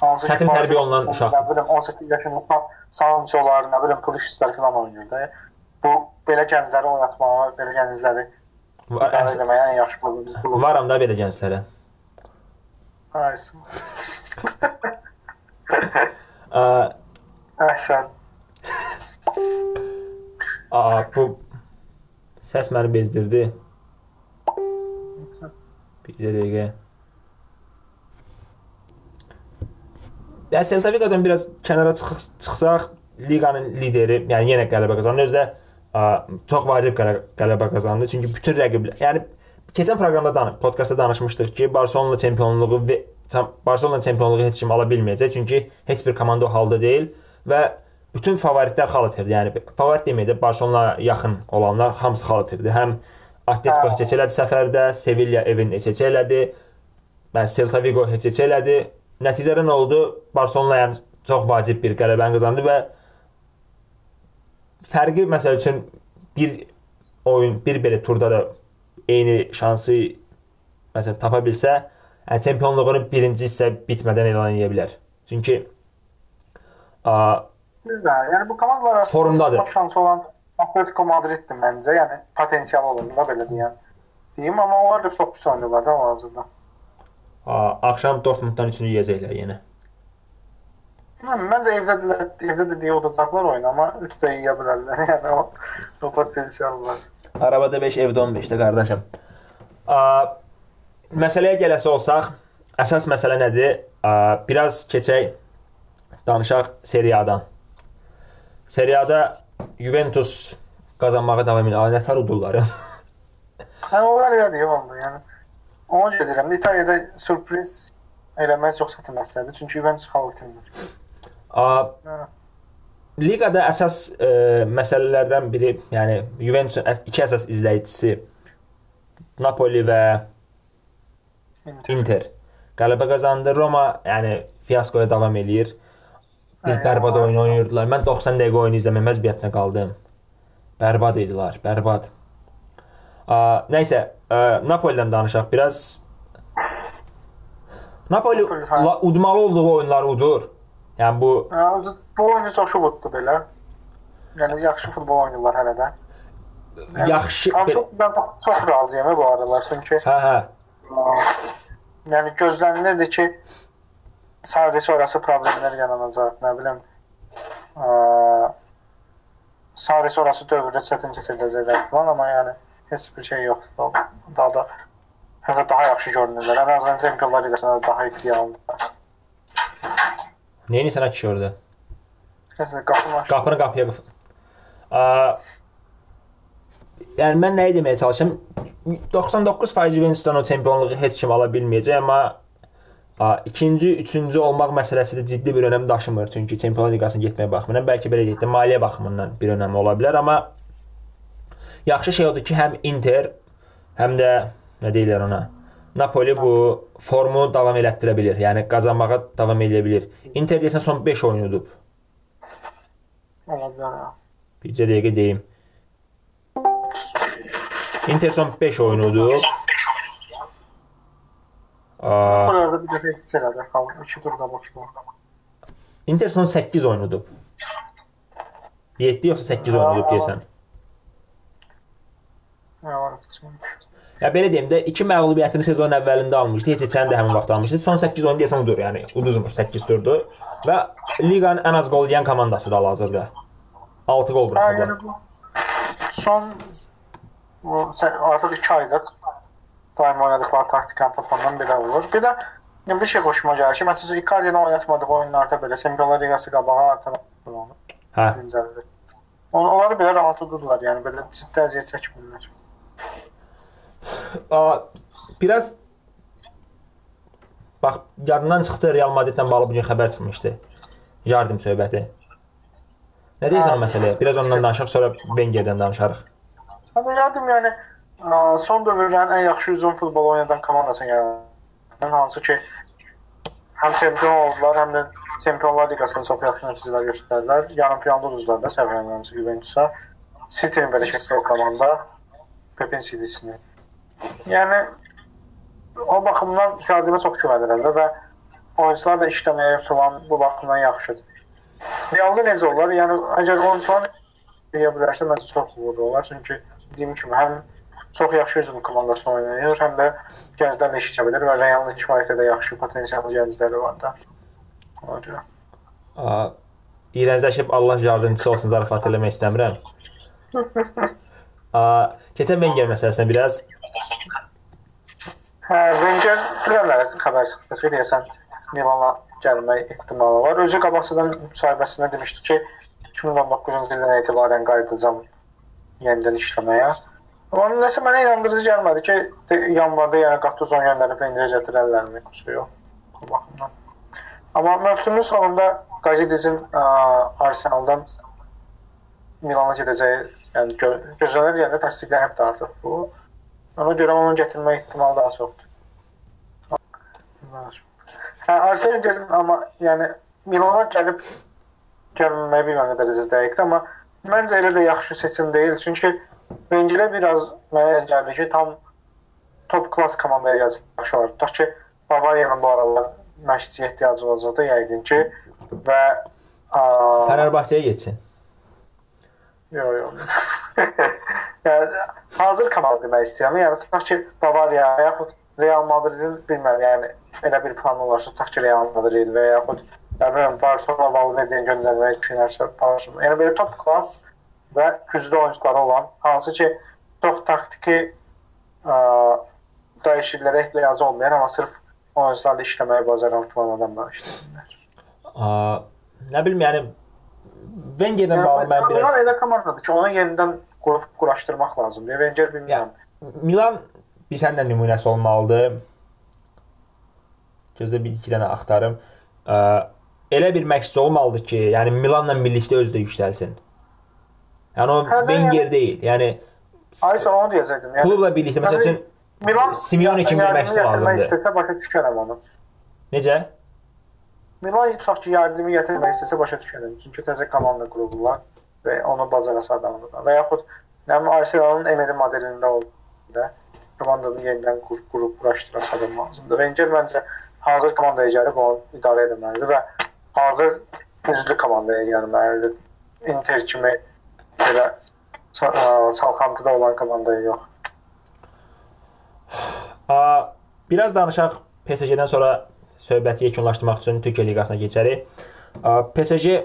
hansı Çətin tərbiyə olunan uşaq. Nə bilim 18 yaşında Sa- Sancholar, nə bilim Pulisic falan oynayır da. Bu belə gəncləri oynatmağa, belə gəncləri Var, idarə ən yaxşı klub. varam da belə gənclərə. Aysən. Ə, Əhsən. Aa, bu səs məni bezdirdi. Bir dəqiqə. Ya Celta Vigo'dan biraz kənara çıx çıxsaq, liqanın lideri, yəni yenə qələbə qazandı. Özü də ə, çox vacib qələ qələbə qazandı. Çünki bütün rəqiblər, yəni keçən proqramda danış, podkastda danışmışdıq ki, Barselona çempionluğu və Barselona çempionluğu heç kim ala bilməyəcək, çünki heç bir komanda o halda deyil və bütün favoritlər xal itirdi. Yəni favorit deməkdə Barselona yaxın olanlar hamısı xal itirdi. Həm Atletico heç elədi səfərdə, Sevilla evin heç elədi. Mən Celta Vigo heç elədi. Nəticədə nə oldu? Barselona yəni çox vacib bir qələbəni qazandı və fərqi məsəl üçün bir oyun, bir belə turda da eyni şansı məsələn tapa bilsə, yəni çempionluğunu birinci hissə bitmədən elan edə bilər. Çünki a, Biz də, yəni bu komandalar arasında Formdadır. şansı olan Atletico Madriddir məncə, yəni potensial olanda belə deyən. Deyim, amma onlar da çox pis oynayırlar da hal-hazırda. Axşam Dortmunddan üçünü yeyəcəklər yenə. Hə, məncə evdə də evdə də deyə udacaqlar oyunu, amma 3 də yeyə bilərlər. Yəni o, o potensial var. Arabada 5, evdə 15-də qardaşım. A, məsələyə gələsə olsaq, əsas məsələ nədir? A, biraz keçək danışaq Serie A-dan. Serie A-da Juventus qazanmağa davam edir. Ay, Nətər udurlar. Hə, onlar deyir onda, yəni. Ona görə deyirəm, İtaliyada sürpriz eləmək çox çətin məsələdir, çünki Juventus xal itirmir. A, liqada əsas e, məsələlərdən biri, yəni Juventusun iki əsas izləyicisi Napoli və Inter. Inter qələbə qazandı. Roma yəni fiaskoya davam eləyir. Bir Ay, bərbad oyun oynayırdılar. Mən 90 dəqiqə oyunu izləmə məcburiyyətinə qaldım. Bərbad idilər, bərbad. A, nəysə, ə, Napolidən danışaq biraz. Napoli Napoli, hə. udmalı olduğu oyunları udur. Yəni bu Hə, bu oyunu coşub utdu belə. Yəni yaxşı futbol oynayırlar hələ də. yaxşı Amma çox mən çox razıyam hə, bu aralar çünki Hə, hə. yəni gözlənilirdi ki Sarri sonrası problemlər yaranacaq, nə bilim. Ə, sonrası dövrdə çətin keçiriləcəklər falan, amma yəni heç bir şey yoxdur. Daha da hətta daha yaxşı görünürlər. Ən azından Çempionlar Liqasında da daha iddialıdır. Neyini sənə kişi orada? Nəsə qapını. Qapını qapıya qıf. Yəni mən nəyi deməyə çalışım? 99% Juventusdan o çempionluğu heç kim ala bilməyəcək, amma a, ikinci, üçüncü olmaq məsələsi də ciddi bir önəm daşımır. Çünki Çempionlar Liqasına getməyə baxımından bəlkə belə də maliyyə baxımından bir önəmi ola bilər, amma yaxşı şey odur ki, həm Inter, həm də nə deyirlər ona? Napoli bu formu davam elətdirə bilir. Yəni qazanmağa davam edə bilir. Inter desən son 5 oyun udub. Bilər. Bircə dəqiqə deyim. Inter son 5 oyun udub. Orada bir dəfə hiss elədi. Qaldı 2 tur qabaqda. Inter son 8 oyun udub. 7 yoxsa 8 oyun udub deyəsən. Hə. Ya belə deyim də 2 məğlubiyyətini sezon əvvəlində almışdı. Keçən də həmin vaxt almışdı. Son 8 oyun deyəsən udur, yəni uduzmuş 8 turdu və liqanın ən az qol yeyən komandasıdır hal-hazırda. 6 qol Hə, buraxıblar. bu son sə- artıq 2 aydır daim oynadıqları taktikanı tapandan belə olur. Bir də yəni bir şey xoşuma gəlir ki, məsələn Icardi-ni oynatmadığı oyunlarda belə Çempionlar Liqası qabağa atan onu Hə. Onu onları belə rahat udurlar, yəni belə ciddi əziyyət çəkmirlər. Aa, biraz bax yadından çıxdı Real Madridlə bağlı bu gün xəbər çıxmışdı. Yardım söhbəti. Nə deyirsən o məsələyə? Biraz ondan danışaq, sonra Wengerdən danışarıq. Hadi yardım yəni son dövrlərin ən yaxşı uzun futbol oynadan komandasını yaradan hansı ki həm çempion oldular, həm də Çempionlar Liqasında çox yaxşı nəticələr göstərdilər. Yarım finalda uduzdular da səviyyələrini Juventusa. City-nin belə o komanda. Pepin City-sini. Yəni o baxımdan Jardimə çox güvənirəm və oyunçular da işləməyə falan bu baxımdan yaxşıdır. Realda necə olar? Yəni əgər oyunçular deyə bilərsə məncə çox uğurlu olar. Çünki dediyim kimi həm çox yaxşı üzüm komandasında oynayır, həm də gənclərlə işləyə bilir və Realın kifayət qədər yaxşı potensiallı gəncləri var da. Ona görə. Aa, iyrəncləşib Allah yardımçısı olsun zarafat eləmək istəmirəm. [laughs] A, keçən Wenger məsələsinə biraz Hə, Wenger dünənlərə xəbər çıxdı deyəsən Milana gəlmək ehtimalı var. Özü qabaqcadan müsahibəsində demişdi ki, 2019-cu ildən etibarən qayıdacağam yenidən işləməyə. Amma nəsə mənə inandırıcı gəlmədi ki, yanvarda yəni Gattuso göndərib Wenger gətirərlərmi, yoxsa yox. Bu baxımdan. Amma mövsümün sonunda Qazidizin Arsenaldan Milana gedəcəyi, yəni gö gözlənir yəni təsdiqlənib də artıq bu. Ona görə onu gətirmək ehtimalı daha çoxdur. Hə, Arsenal gəlin, amma yəni Milana gəlib gəlməyə bir qədər dəqiqdir, amma məncə elə də yaxşı seçim deyil. Çünki Wengerə biraz mənə gəlir ki, tam top klass komandaya yazılmış var. Tutaq ki, Bavariyanın bu aralar məşqçiyə ehtiyacı olacaqdı yəqin ki və Fənərbağçəyə getsin. Yox, yox. [laughs] yəni hazır komanda demək istəyirəm. Yəni tutaq ki, Bavariya yaxud Real Madridin bilmirəm, yəni elə bir plan olarsa tutaq ki, Real Madrid və yaxud bilim Barcelona Valverde göndərməyə düşünərsə Barcelona. Yəni belə top klass və güclü oyunçuları olan, hansı ki çox taktiki ə, dəyişikliklərə ehtiyacı olmayan, amma sırf oyunçularla işləməyi bacaran falan adamlar işləsinlər. Nə bilim, yəni Wengerlə yəni, bağlı mən biraz Milan elə komandadır ki, onu yenidən quraşdırmaq lazımdır. Wenger bilmirəm. Yəni, Milan bir səndən nümunəsi olmalıdır. Gözlə bir iki dənə axtarım. Elə bir məşqçi olmalıdır ki, yəni Milanla birlikdə özü də yüksəlsin. Yəni o hə, Wenger yəni, deyil. Yəni Aysa onu deyəcəkdim. Yəni klubla birlikdə məsəl üçün Milan Simeone kimi bir məşqçi lazımdır. İstəsə başa düşərəm onu. Necə? Milan tutaq ki, yardımı gətirmək istəsə başa düşərəm. Çünki təzə komanda qurublar və onu bacarasa adamdır. Və yaxud nə bilim Arsenalın Emery modelində oldu. Komandanı yenidən qur qrup quraşdıran adam lazımdır. Wenger məncə hazır komandaya gəlib onu idarə etməlidir və hazır güclü komandaya gəlməlidir. Inter kimi belə çalxantıda olan komandaya yox. Biraz danışaq PSG-dən sonra söhbəti yekunlaşdırmaq üçün Türkiyə liqasına keçərik. PSG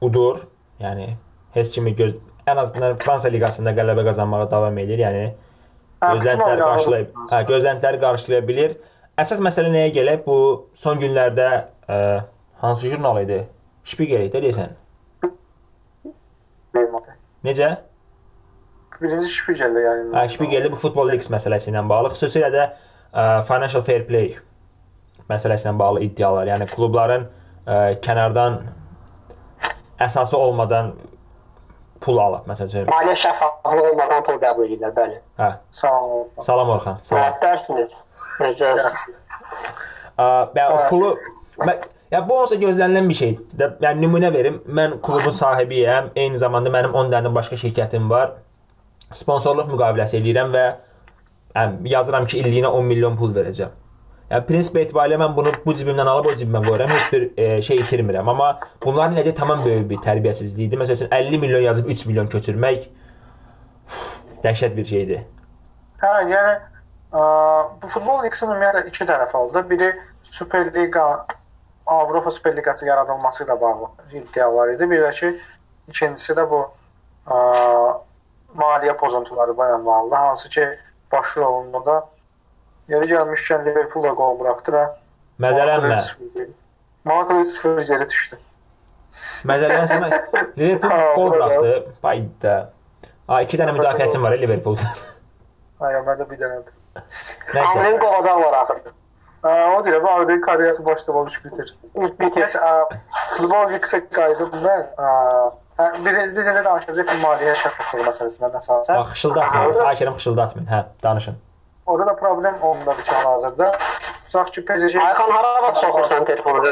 udur, yəni heç kimi göz ən azından Fransa liqasında qələbə qazanmağa davam edir. Yəni gözləntiləri qarşılaya, hə, gözləntiləri qarşılaya bilir. Əsas məsələ nəyə gəlib? Bu son günlərdə ə, hansı jurnal idi? Spiegel idi deyəsən. Necə? Birinci Spiegeldə yəni. Hə, Spiegeldə bu Football Leaks məsələsi ilə bağlı, xüsusilə də ə, financial fair play məsələsi ilə bağlı iddialar, yəni klubların ə, kənardan əsası olmadan pul alıb, məsələn. Maliyyə şəffaflığı olmadan pul qəbul edirlər, bəli. Hə. Salam. Salam Orxan. Salam. Dərsiniz. Necə? Pulu ya bu olsa gözlənilən bir şeydir. Yəni nümunə verim. Mən klubun sahibiyəm. Eyni zamanda mənim 10 dənə başqa şirkətim var. Sponsorluq müqaviləsi eləyirəm və yəni, yazıram ki, illiyinə 10 milyon pul verəcəm. Yəni prinsip etibarilə mən bunu bu cibimdən alıb o cibimə qoyuram, heç bir e, şey itirmirəm. Amma bunların nədir tamam böyük bir tərbiyəsizlikdir. Məsəl üçün 50 milyon yazıb 3 milyon köçürmək dəhşət bir şeydir. Hə, yəni ə, bu futbol liqasının ümumiyyətlə iki tərəfi oldu. Biri Super Liqa Avropa Super Liqası yaradılması ilə bağlı iddialar idi. Bir də ki, ikincisi də bu ə, maliyyə pozuntuları ilə bağlı, hansı ki, başrolunda da Yeri gəlmişkən Liverpool da qol buraxdı və Məzələnmə. Monaco 0 geri düşdü. Məzələnmə. [laughs] Liverpool qol buraxdı. Bayda. Ha, 2 dənə müdafiəçim var Liverpoolda. [laughs] Ay, məndə bir dənədir. Nəysə. Amrin qolada var axı. Ha, o deyir, bu Avrupa karyerası başlamamış bitir. Bitir. Nəysə, futbol yüksək qayıdım mən. Hə, biz biz indi danışacağıq maliyyə şəffaflığı məsələsindən əsasən. Bax, xışıldatmayın. Xahiş edirəm xışıldatmayın. Hə, danışın. Orada da problem ondadır ki, hal-hazırda. Tutaq ki, PSG... Ayxan hara vaxt soxursan telefonu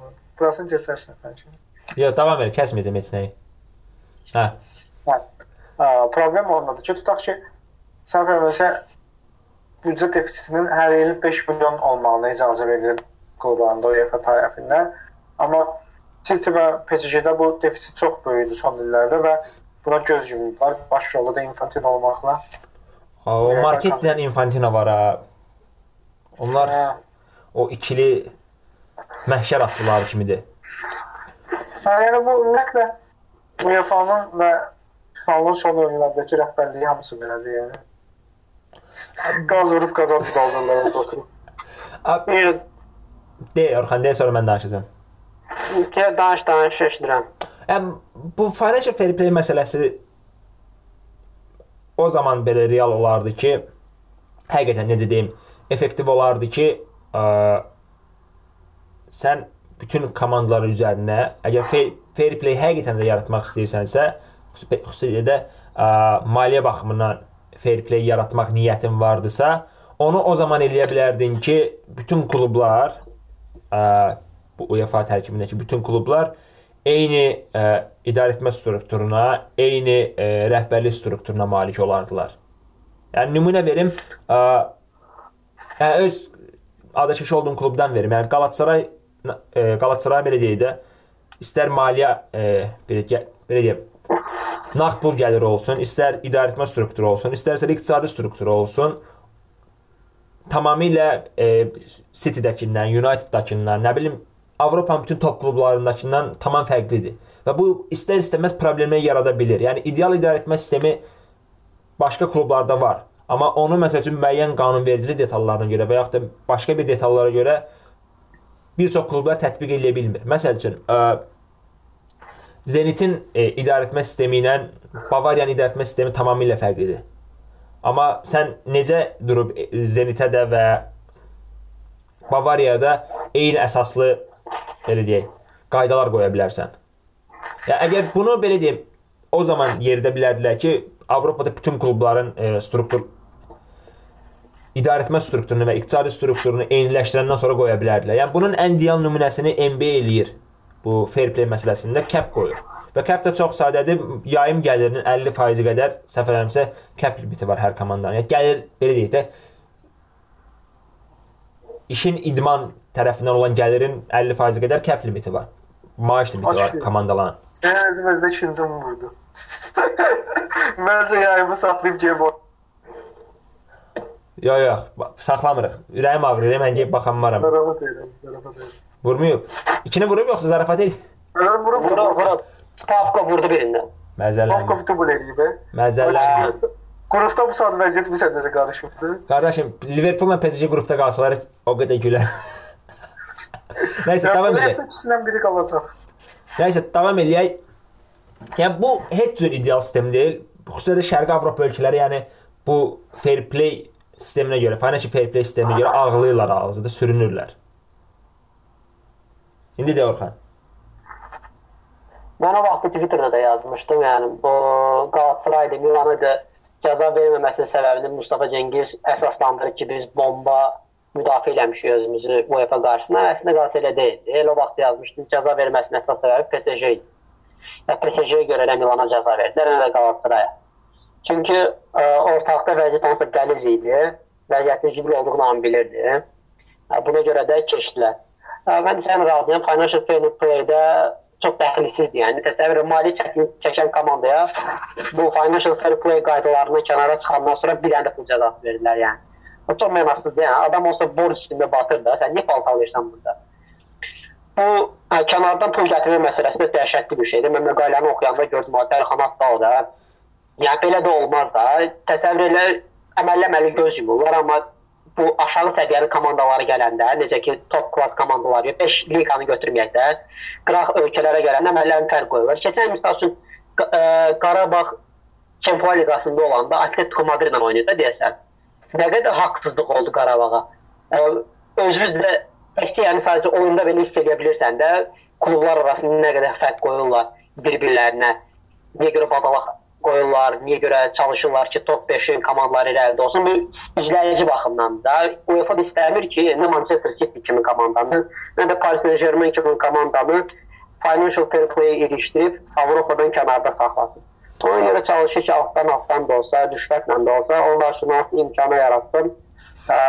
var. Burasını kəsərsən bəlkə. Yox, davam et, kəsməyəcəm heç nəyi. Hə. Hə. Problem ondadır ki, tutaq ki, səhv eləmirsə büdcə defisitinin hər il 5 milyon olmağına icazə verilir klublarında UEFA tərəfindən. Amma City və PSG-də bu defisit çox böyükdür son illərdə və buna göz yumdular. Baş rolda da Infantino olmaqla. O marketlə Infantino var ha. Onlar hə. o ikili məhşər atdılar kimidir. Hə, yəni bu ümumiyyətlə UEFA-nın və FIFA-nın son oyunlardakı rəhbərliyi hamısı belədir yəni. Qaz vurub qazanıb daldırırlar orada oturub. Ab, de Orxan, de sonra mən danışacağam. danış danış eşidirəm. Bu financial fair play məsələsi o zaman belə real olardı ki, həqiqətən necə deyim, effektiv olardı ki, ə, sən bütün komandalar üzərinə, əgər fair, fair play həqiqətən də yaratmaq istəyirsənsə, xüsusi- xüsusilə də ə, maliyyə baxımından fair play yaratmaq niyyətin vardısa, onu o zaman eləyə bilərdin ki, bütün klublar ə, bu UEFA tərkibindəki bütün klublar eyni ə, idarəetmə strukturuna, eyni ə, rəhbərlik strukturuna malik olardılar. Yəni nümunə verim, ə, yəni öz azarkeş olduğum klubdan verim. Yəni Qalatasaray ə, Qalatasaray belə deyək də istər maliyyə ə, belə belə deyim, nağd pul gəliri olsun, istər idarəetmə strukturu olsun, istərsə iqtisadi strukturu olsun, tamamilə e, City-dəkindən, United-dakından, nə bilim Avropanın bütün top klublarındakından tamam fərqlidir. Və bu istər-istəməz problemlər yarada bilər. Yəni ideal idarəetmə sistemi başqa klublarda var. Amma onu məsəl üçün müəyyən qanunvericilik detallarına görə və yaxud da başqa bir detallara görə bir çox klublar tətbiq edə bilmir. Məsəl üçün, Zenitin e, idarəetmə sistemi ilə Bavariyanın idarəetmə sistemi tamamilə fərqlidir. Amma sən necə durub e, Zenitə də və Bavariyada eyni əsaslı belə deyək, qaydalar qoya bilərsən? Ya əgər bunu belə deyim, o zaman yeridə bilərdilər ki, Avropada bütün klubların e, struktur idarəetmə strukturunu və iqtisadi strukturunu eyniləşdirəndən sonra qoya bilərdilər. Yəni bunun ən ideal nümunəsini NBA eləyir. Bu fair play məsələsində cap qoyur. Və cap da çox sadədir. Yayım gəlirinin 50% qədər səhv eləmirəmsə cap limiti var hər komandanın. Yəni gəlir belə deyək də işin idman tərəfindən olan gəlirin 50% qədər cap limiti var. Maaş limiti var Açıq. komandaların. Sən özümüzdə ikinci mi vurdu? [laughs] Məncə yayımı saxlayıb cebo. Yox, yox, saxlamırıq. Ürəyim ağrıyır, mən gəlib baxanmaram. Zarafat edirəm, zarafat edirəm. Vurmuyub. İkini vurub yoxsa zarafat? Mən vurub Vura vurub. vura. Pavka vurdu birindən. Məzələn. Pavkov dubl eləyib. e. Qrupda bu saat vəziyyət bir səndəcə qarışıbdı. Qardaşım, Liverpool'la PSG qrupda qalsalar o qədər gülər. Nəysə, davam edək. ikisindən biri qalacaq. Nəysə, davam eləyək. Yəni bu heç cür ideal sistem deyil. Xüsusilə də Şərqi Avropa ölkələri, yəni bu fair play sisteminə görə, financial fair play sisteminə görə ağlayırlar ağzıda, sürünürlər. İndi də Orxan. Mən o vaxt Twitterda da yazmışdım, yəni bu Galatasarayda Milan'a da cəza verməməsinin səbəbini Mustafa Cengiz əsaslandırır ki, biz bomba müdafiə eləmişik özümüzü UEFA qarşısında. Əslində Galatasaray elə deyildi. Elə o vaxt yazmışdım, cəza verməsinin əsas səbəbi PSG idi. Və PSG-yə görə də Milana cəza verdilər, nə də Galatasaraya. Çünki ə, ortaqda vəziyyət onsuz qəliz idi. Vəziyyətin ciddi olduğunu hamı bilirdi. Ə, Buna görə də keçdilər. Ə, Mən sən razıyam. Financial Fair Play-də çox dəxilsizdir. Yəni təsəvvür mali çəkin çəkən komandaya bu Financial Fair Play qaydalarını kənara çıxandan sonra bir dənə də pul cəzası verirlər yəni. O çox mənasızdır. Yəni adam olsa borc içində batır da, sən niyə paltarlayırsan burada? Bu ə, kənardan pul gətirmə məsələsi də dəhşətli bir şeydir. Mən məqaləni oxuyanda gördüm, o dərxana da o da. Yəni belə də olmaz da. Təsəvvür elə əməlləməli göz yumurlar, amma bu aşağı səviyyəli komandalara gələndə, necə ki top klass komandalar, 5 liqanı götürməyək də, qıraq ölkələrə gələndə əməllərin fərq qoyurlar. Keçən misal üçün ə, Qarabağ Çempionlar Liqasında olanda Atletico Madridlə oynayırdı deyəsən. Nə qədər haqsızlıq oldu Qarabağa. Ə, Özünüz də təkcə yəni sadəcə oyunda belə hiss edə bilirsən də klublar arasında nə qədər fərq qoyurlar bir-birlərinə. Görə badalaq qoyurlar, niyə görə çalışırlar ki, top 5-in komandaları irəlidə olsun. Bu izləyici baxımdan da UEFA istəmir ki, nə Manchester City kimi komandanı, nə də Paris Saint-Germain kimi komandanı financial fair play ilişdirib Avropadan kənarda saxlasın. Ona görə çalışır ki, altdan altdan da olsa, düşməklə də olsa, onlar hansı imkanı yaratsın, ə,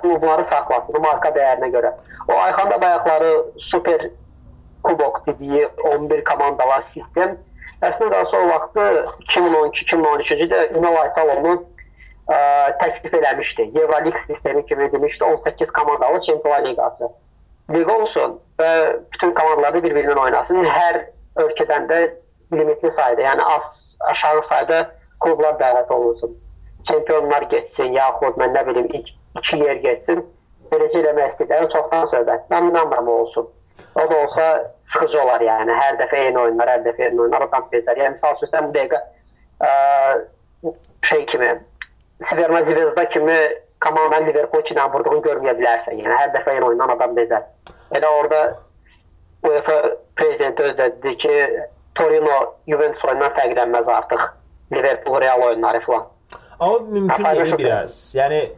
klubları saxlasın marka dəyərinə görə. O Ayxan da bayaqları super kubok dediyi 11 komandalar sistem əslində daha o vaxtı 2012-2013-cü ildə Ünal Aysal onu ə, təklif eləmişdi. Euroleague sistemi kimi demişdi 18 komandalı Çempionlar Liqası. Liqa olsun və bütün komandalar da bir-birindən oynasın. Hər ölkədən də limitli sayda, yəni az aşağı sayda klublar dəvət olunsun. Çempionlar getsin, yaxud mən nə bilim ilk iki yer getsin. Beləcə eləmək istəyirlər, çoxdan söhbət. Mən inanmıram olsun. O da olsa sıxıcı olar yəni. Hər dəfə eyni oyunlar, hər dəfə eyni oyunlar, adam bezər. Yəni misal üçün sən bu dəqiqə ə, şey kimi Siverma Zvezda kimi komandanın Liverpool ilə vurduğunu görməyə bilərsən. Yəni hər dəfə eyni oyundan adam bezər. Elə orada UEFA prezidenti özü dedi ki, Torino Juventus oyundan fərqlənməz artıq. Liverpool Real oyunları falan. Amma mümkün deyil biraz. Yəni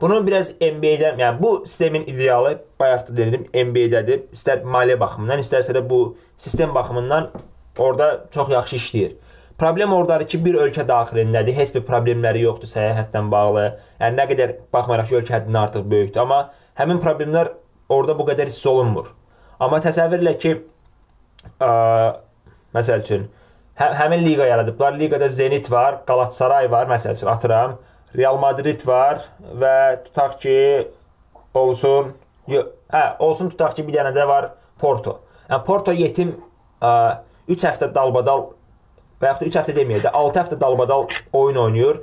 bunun biraz NBA-dən, yəni bu sistemin idealı bayaq da dedim, NBA-dədir. İstər maliyyə baxımından, istərsə də bu sistem baxımından orada çox yaxşı işləyir. Problem ordadır ki, bir ölkə daxilindədir, heç bir problemləri yoxdur səyahətlə bağlı. Yəni nə qədər baxmayaraq ki, ölkə həddindən artıq böyükdür, amma həmin problemlər orada bu qədər hiss olunmur. Amma təsəvvür elə ki, ə, məsəl üçün hə, həmin liqa yaradıblar. Liqada Zenit var, Galatasaray var, məsəl üçün atıram. Real Madrid var və tutaq ki, olsun, hə, olsun tutaq ki, bir dənə də var Porto. Yəni Porto yetim 3 həftə dalbadal və yaxud da 3 həftə deməyək də 6 həftə dalbadal oyun oynayır.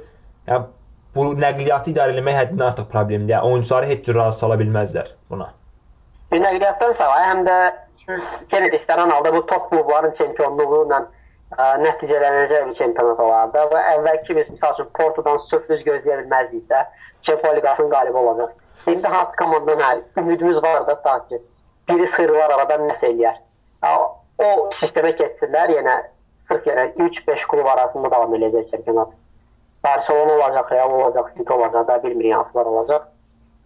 Yəni bu nəqliyyatı idarə etmək həddindən artıq problemdir. Yəni oyunçuları heç cür razı sala bilməzlər buna. Bir nəqliyyatdan savayı həm də də istənilən halda bu top klubların çempionluğu ilə ə, nəticələnəcək bir çempionat olardı və əvvəlki biz məsəl üçün Portodan sürpriz gözləyə bilməzdiksə, Çempionlar Liqasının qalibi olacaq. İndi hansı komandadan hə, ümidimiz var da ta ki biri sıyrılar aradan nəsə eləyər. O sistemə keçsinlər, yenə sırf yenə 3-5 klub arasında davam edəcək çempionat. Barcelona olacaq, Real olacaq, City olacaq, da bilmirik hansılar olacaq.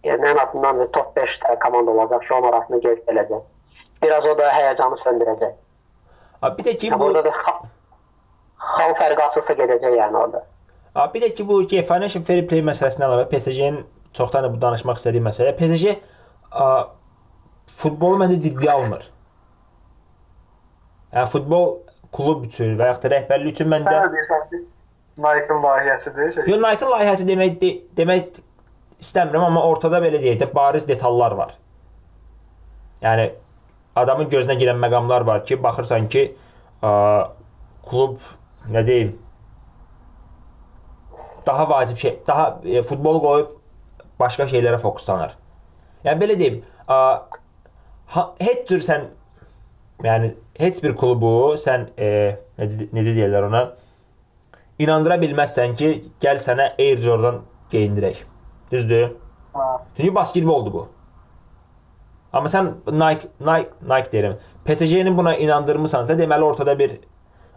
Yəni ən azından top 5 komanda olacaq ki, onun arasında gələcək. Biraz o da həyəcanı söndürəcək. Abi bir də ki bu burada da xal, fərqi açılsa gedəcək yəni orada. Abi bir də ki bu ki, financial fair play məsələsindən əlavə PSG-nin çoxdan da bu danışmaq istədiyi məsələ. PSG a, futbolu məncə ciddi almır. Yəni futbol klub üçün və yaxud da rəhbərlik üçün məncə Sən deyirsən ki, Nike-ın layihəsidir. Şey. Yo Nike layihəsi demək de, demək istəmirəm, amma ortada belə deyək də bariz detallar var. Yəni adamın gözünə girən məqamlar var ki, baxırsan ki, ə, klub nə deyim daha vacib şey, daha e, futbolu qoyub başqa şeylərə fokuslanır. Yəni belə deyim, ə, ha, heç cür sən yəni heç bir klubu sən e, necə, necə deyirlər ona inandıra bilməzsən ki, gəl sənə Air Jordan geyindirək. Düzdür? Çünki basketboldur bu. Amma sən Nike Nike Nike deyirəm. PSG-ni buna inandırmısansa, deməli ortada bir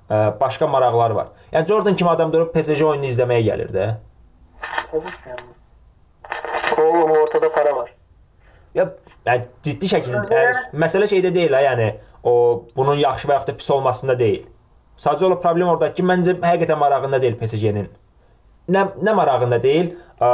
ə, başqa maraqlar var. Yəni Jordan kimi adam durub PSG oyununu izləməyə gəlir də. Təbii ki, yəni. Oğlum ortada para var. Ya yəni ciddi şəkildə yəni, məsələ şeydə deyil ha, yəni o bunun yaxşı və yaxud da pis olmasında deyil. Sadəcə olaraq problem ordadır ki, məncə həqiqətən marağında deyil PSG-nin. Nə nə marağında deyil, ə,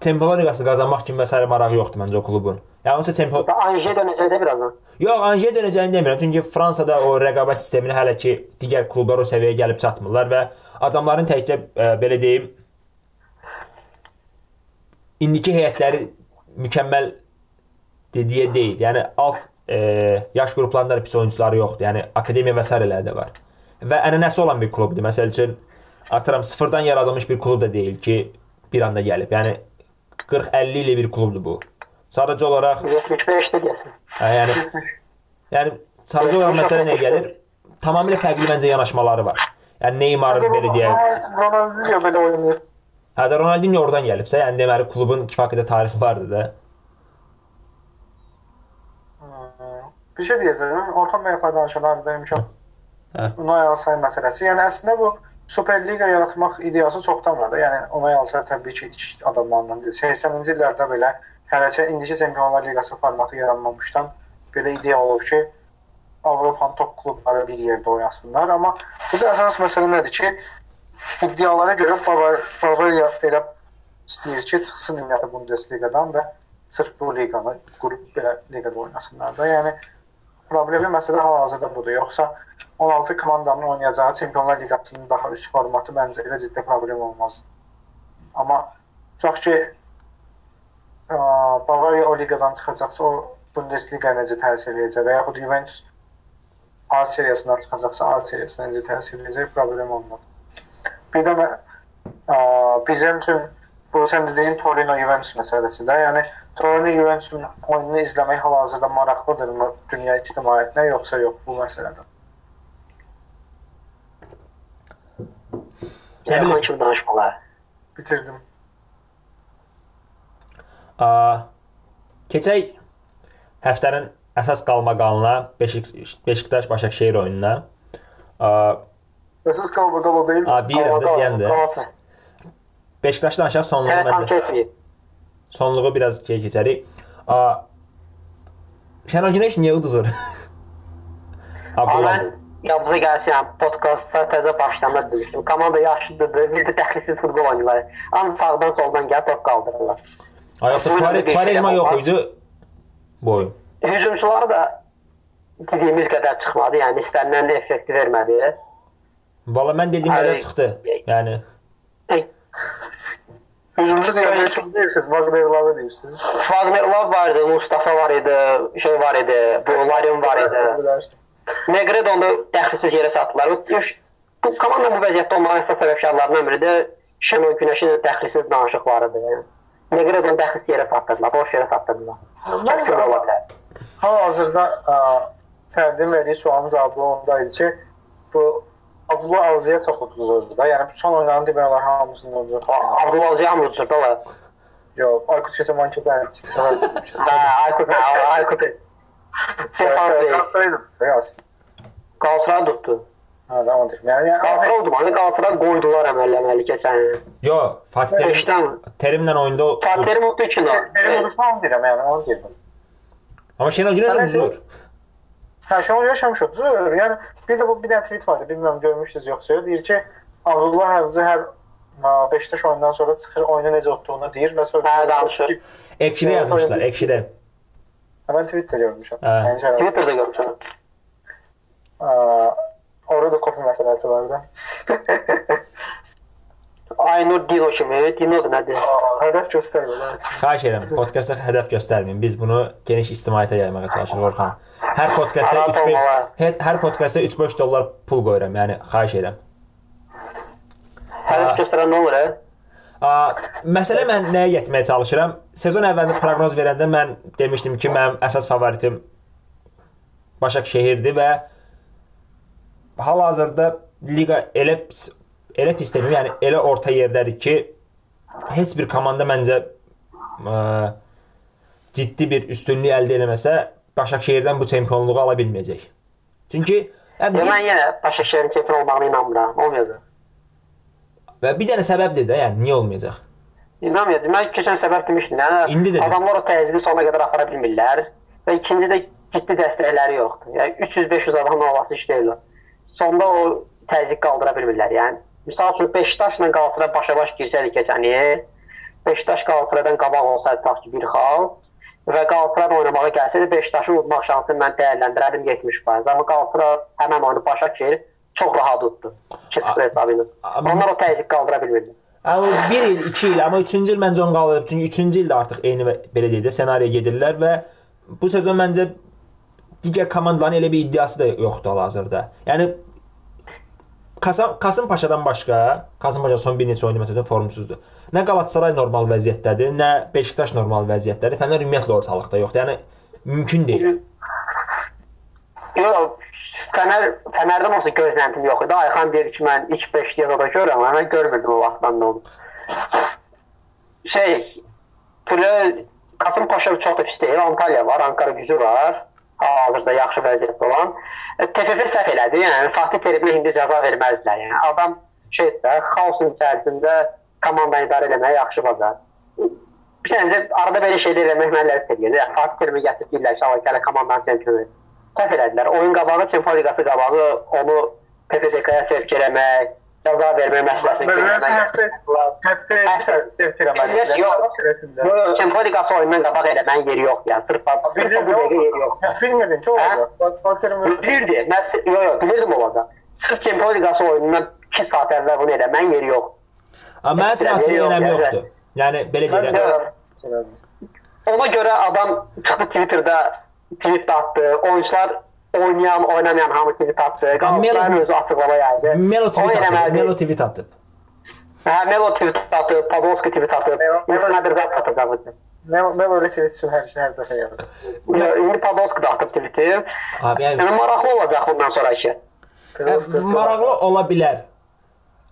Çempionlar Liqasını qazanmaq kimi və sair marağı yoxdur məncə o klubun. Yəni onsuz çempion Və Anje dönəcək də birazdan. Yox, Anje dönəcəyini demirəm. Çünki Fransada o rəqabət sistemini hələ ki digər klublar o səviyyəyə gəlib çatmırlar və adamların təkcə ə, belə deyim indiki heyətləri mükəmməl dediyə deyil. Yəni alt e, yaş qruplarında da pis oyunçuları yoxdur. Yəni akademiya və sairələr də var. Və ənənəsi olan bir klubdur. Məsəl üçün atıram sıfırdan yaradılmış bir klub da deyil ki, bir anda gəlib. Yəni 40-50 ilə bir klubdur bu. Sadəcə olaraq 75-də deyəsən. hə, yəni Bitmiş. yəni sadəcə olaraq məsələ nəyə gəlir? Tamamilə fərqli məncə yanaşmaları var. Yəni Neymarın belə deyək. Ronaldinho belə oynayır. Hə də Ronaldinho oradan gəlibsə, yəni deməli klubun kifayət qədər tarixi vardı da. Bir şey deyəcəm. Orxan bəy danışanlar da imkan. Hə. Unai Alsay məsələsi. Yəni əslində bu Super Liqa yaratmaq ideyası çoxdan var da. Yəni Unai Alsay təbii ki, adamlarından biri. 80-ci illərdə belə hələsə indiki Çempionlar Liqası formatı yaranmamışdan belə ideya olub ki, Avropanın top klubları bir yerdə oynasınlar, amma burada əsas məsələ nədir ki, iddialara görə Bavar Bavariya elə istəyir ki, çıxsın ümumiyyətlə Bundesliqadan və sırf bu liqanı qrup belə liqada oynasınlar da. Yəni problemi məsələ hal-hazırda budur. Yoxsa 16 komandanın oynayacağı Çempionlar Liqasının daha üst formatı məncə elə ciddi problem olmaz. Amma tutaq ki ə, Bavariya o liqadan çıxacaqsa, o Bundesliqa necə təsir edəcək və yaxud Juventus A seriyasından çıxacaqsa A seriyasına necə təsir edəcək problem ondan. Bir də ə, bizim üçün bu sən dediyin Torino Juventus məsələsi də, yəni Torino Juventusun oyununu izləmək hal-hazırda maraqlıdırmı dünya ictimaiyyətinə yoxsa yox bu məsələdə? Telefon kimi danışmalar. Bitirdim. A, keçək həftənin əsas qalmaqalına Beşik Beşiktaş Başakşehir oyununa. A, Əsas qalma qala deyil. a bilirəm də deyəndə. Beşiktaşdan aşağı sonluğu məndə. Sonluğu biraz şey keçərik. A, Şenol Güneş niyə uduzur? [laughs] Abdullah. Yadınıza gəlsin, yəni podkastda təzə başlamada demişdim. Komanda yaxşıdır, bir də təxlisiz futbol oynayırlar. Amma sağdan soldan gəlib top qaldırırlar. Ay yoxsa Quaresma Quaresma yox idi bu oyun. Hücumçular da dediyimiz qədər çıxmadı, yəni istənilən effekti vermədi. Valla mən dediyim qədər çıxdı. Yəni Hücumcu deyəndə çox deyirsiniz, Wagner'ları deyirsiniz. Wagnerlar vardı, Mustafa var idi, şey var idi, bu Larin var idi. Negredo'da dəxilsiz yerə satdılar. Bu, bu komanda bu vəziyyətdə olmağın əsas səbəbkarlarından biri də Şenol Günəşin dəxilsiz danışıqlarıdır. Yəni. Negredo'da dəxilsiz yerə satdılar, boş yerə satdılar. Çox ola bilər. Hal-hazırda Fərdin verdiyi sualın cavabı onda idi ki, bu bu Alziyə çox uduzurdu da. Yəni son oyunların demək olar hamısını uduzur. Abdulaziz Amruzur da var. Yox, Aykut kəsən səfər. Hə, Aykut, Aykut. Stefan Bey, Qalsaydım. Biraz. Qalatasaray tutdu. Hə, devam edelim. Yəni yəni Qalatasaray oldu, hani Qalatasaray qoydular əməlləməli keçən. il. yo Fatih Terim Beşdən. Terimlə oyunda o- Fatih Mutlu üçün o. Benim uduzmam deyirəm, yəni onu deyirəm. Amma Şenol Güneş Mən- uduzur. Hə, şu an yaşamış uduzur. Yəni bir də bu bir dənə tweet vardı, bilmirəm görmüşsünüz yoxsa. Deyir ki, Abdullah Həvzi hər ə, Beşiktaş oyundan sonra çıxır, oyunu necə utduğunu deyir və sonra Hə, danışır. Ekşidə yazmışlar, Ekşidə. Mən Twitterdə görmüşəm. Hə. Yəni şey, Twitter'da görmüşəm. ə, orada da kopi məsələsi var da. [laughs] Aynur Dino kimi, Dino'dur nədir? Hədəf göstərmir. Xahiş edirəm, podkastda hədəf göstərməyin. Biz bunu geniş ictimaiyyətə yaymağa çalışırıq Orxan. Hər podkastda Arap 3 olmalı. hər, hər podkastda 3-5 dollar pul qoyuram. Yəni xahiş edirəm. Hədəf göstərən nə olur? hə? Məsələ mən nəyə yetməyə çalışıram? Sezon əvvəlində proqnoz verəndə mən demişdim ki, mənim əsas favoritim Başakşehirdir və hal-hazırda liqa elə elə pis deməyim, yəni elə orta yerdədir ki, heç bir komanda məncə ə, ciddi bir üstünlük əldə etməsə, Başakşehirdən bu çempionluğu ala bilməyəcək. Çünki yəni, mən yenə Başakşehir'in çempion olmağına inanmıram. Olmayacaq. Və bir dənə səbəbdir də, yəni niyə olmayacaq? İnanmıyorum. Mən keçən səfər demişdim. Yəni, İndi dedim. adamlar o təzyiqi sona qədər apara bilmirlər və ikinci də ciddi dəstəkləri yoxdur. Yəni 300-500 adamla olası iş deyil. Sonda o təzyiq qaldıra bilmirlər. Yəni misal üçün Beşiktaşla Qalatasaray başa-baş girsəydi keçən il, Beşiktaş Qalatasaraydan qabaq olsaydı tutaq ki bir xal və Qalatasaray oynamağa gəlsəydi Beşiktaşın udmaq şansını mən dəyərləndirərdim 70%. Amma Qalatasaray həmin oyunu başa keçir, çox rahat utdu. 2-0 hesabı ilə. Amma- Onlar o təzyiq qaldıra bilmirlər. Amma 1 il, 2 il, amma 3-cü il məncə onu qaldırıb. Çünki 3-cü ildə artıq eyni belə deyək də ssenariyə gedirlər və bu sezon məncə digər komandaların elə bir iddiası da yoxdur hal-hazırda. Yəni Kasım Kasım Paşadan başqa, Kasım Paşa son bir neçə oyunda məsələn formsuzdur. Nə Qalatasaray normal vəziyyətdədir, nə Beşiktaş normal vəziyyətdədir. Fənər ümumiyyətlə ortalıqda yoxdur. Yəni mümkün deyil. Yox, Fənər Fənərdən olsa gözləntim yox idi. Ayxan deyir ki, mən ilk 5 yılda görürəm, amma mən görmürdüm o vaxtdan da onu. Şey, Pülə Kasım Paşa çox da pis deyil. Antalya var, Ankara gücü var. Hazırda yaxşı vəziyyətdə olan. E, TFF səhv elədi. Yəni Fatih Terimə indi cəza verməzdilər. Yəni adam şeydə xaosun içərisində komandanı idarə etməyi yaxşı bacar. Bir səncə arada belə şeylər eləmək mənə ləzzət edir. Yəni Fatih Terimə gətirib deyirlər ki, gələ komandanı çempionu. Səhv elədilər. Oyun qabağı, Çempionlar Liqası qabağı onu PFDK-ya sevk eləmək, cəza vermək məsələsini Məsələn, həftə həftə sevk eləməliyik. Yox. Çempionlar Liqası oyundan qabaq eləməyin yeri yoxdur. Yəni sırf sırf bu dəqiqə yeri yoxdur. Bilmədin ki, olacaq. Fatih'in Bilirdi. Mən yo yo bilirdim olacaq. Sırf Çempionlar Liqası oyunundan 2 saat əvvəl bunu eləməyin yeri yoxdur. Amma mənim üçün açıq Yox, önəmi yəni- yoxdur. Yəni belə deyirəm. Ona görə adam çıxdı Twitterdə tweet atdı. Oyunçular oynayan, oynamayan hamı tweet atdı. Qalatasarayın özü açıqlama yaydı. Melo tweet atıb. eləməlidir. Melo tweet atıb. Hə, Melo tweet atıb, Podolski tweet atıb. Melo- Nadir zət atıb qabıcı. Melo Melo retweet üçün hər şey hər dəfə yazır. İndi Podolski də atıb tweeti. Abi, yəni maraqlı olacaq bundan sonraki. Ə, maraqlı ola bilər.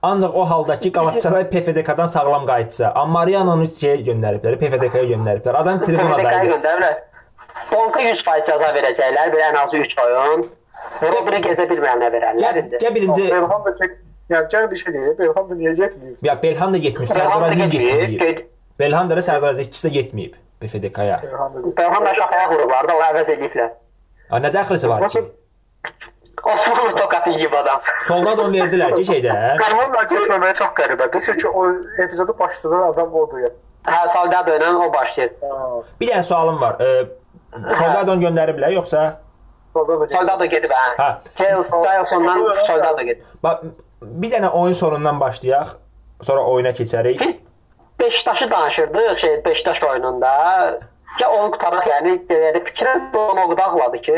Ancaq o halda ki Qalatasaray PFDK-dan sağlam qayıtsa, amma Mariano'nu şeyə göndəriblər, PFDK-yə göndəriblər. Adam PFDK-ya tribunadaydı. Donka 100% cəza verəcəklər, bir ən azı 3 oyun. Rodriguez-ə bilməyənə verərlər Gəl, birinci Belham da get. Yəni gəl bir şey deyir. Belham da niyə getməyib? ya Belhan da getmir, Sərdar Aziz getməyib. Belhan da Sərdar Aziz ikisi də getməyib PFDK-ya. Belham da. Belhan da şaxaya vurublar da, o əvəz ediblər. A nə dəxlisi var ki? Osmanlı tokatı yiyib adam. Solda da onu verdilər ki şeydə. Da getməməyə çox qəribədir. Çünki o epizodu başladan adam odur ya. Hə, Soldado ilə o başlayır. Bir dənə sualım var. Ə, Soldadon göndəriblər yoxsa? Da. Soldado gedib hə. Hə. Chelsea-dan Soldado gedib. Bax bir dənə oyun sonundan başlayaq. Sonra oyuna keçərik. Beşiktaş'ı danışırdıq, şey Beşiktaş oyununda. Ya onu qutaraq, yəni deyəndə fikrən onu qudaqladı ki,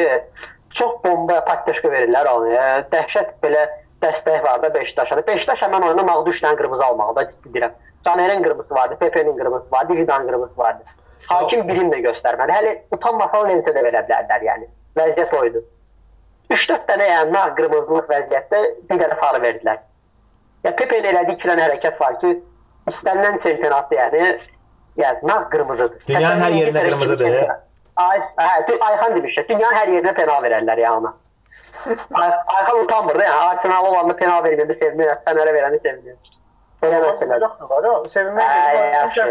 çox bomba taktika verirlər onu. Yəni, dəhşət belə dəstək var da Beşiktaşa. Beşiktaş həmin oyunda Mağdu 3 dənə qırmızı almalıda ciddi deyirəm. Canerin qırmızısı vardı, Pepe'nin qırmızısı vardı, Vidan qırmızısı vardı. Hakim birini də göstərmədi. Hələ utanmasan lensə də verə bilərlər yəni. Vəziyyət oydu. 3-4 dənə yəni nağ qırmızılıq vəziyyətdə bir dənə sarı verdilər. Ya Pepe ilə elədiyi iki dənə hərəkət var ki, istənilən çempionatda yəni yəni nağ qırmızıdır. Dünyanın hər yerində qırmızıdır. Ay, hə, Ayxan demişdi. Dünyanın hər yerinə penal verərlər ya ona. Ay, Ayxan utanmırdı yəni. Arsenal olanda penal vermədi, sevinir. Fənərə verəni sevinir. Belə məsələ. var. Sevinmək Hə, yaxşı.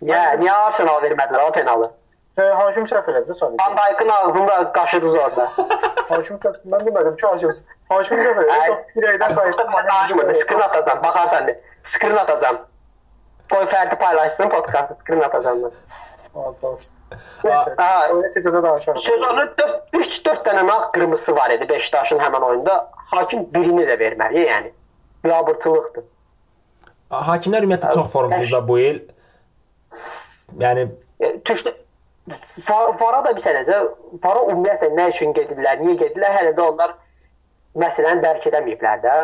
Hakim səhv edir də. Ya, niyə Arsenal vermədilər o penalı? Hə, Hakim səhv elədi sadəcə. Van Dijk'ın ağzında qaşıdınız orada. Hakim səhv. Mən demədim ki, Hakim. Hakim səhv elədi. Ay. Top dirəkdən qayıtdı. Danışmırdı. Screen atacağım. Baxarsan de. Screen atacağım. Qoy Fərdi paylaşsın podkastı. Screen atacağım mən. Neyse. Ha, Oyuna keçəndə danışarıq. Sezonu 3-4 dənə nağ qırmızısı var idi Beşiktaşın həmin oyunda. Hakim birini də verməli, yəni. Biabırçılıqdır. Hakimlər ümumiyyətlə çox formsuz da bu il. Yəni E, Türkdə Va- Vara da bir sənəcə, Vara ümumiyyətlə nə üçün gedirlər, niyə gedirlər, hələ də onlar məsələni dərk edəməyiblər də.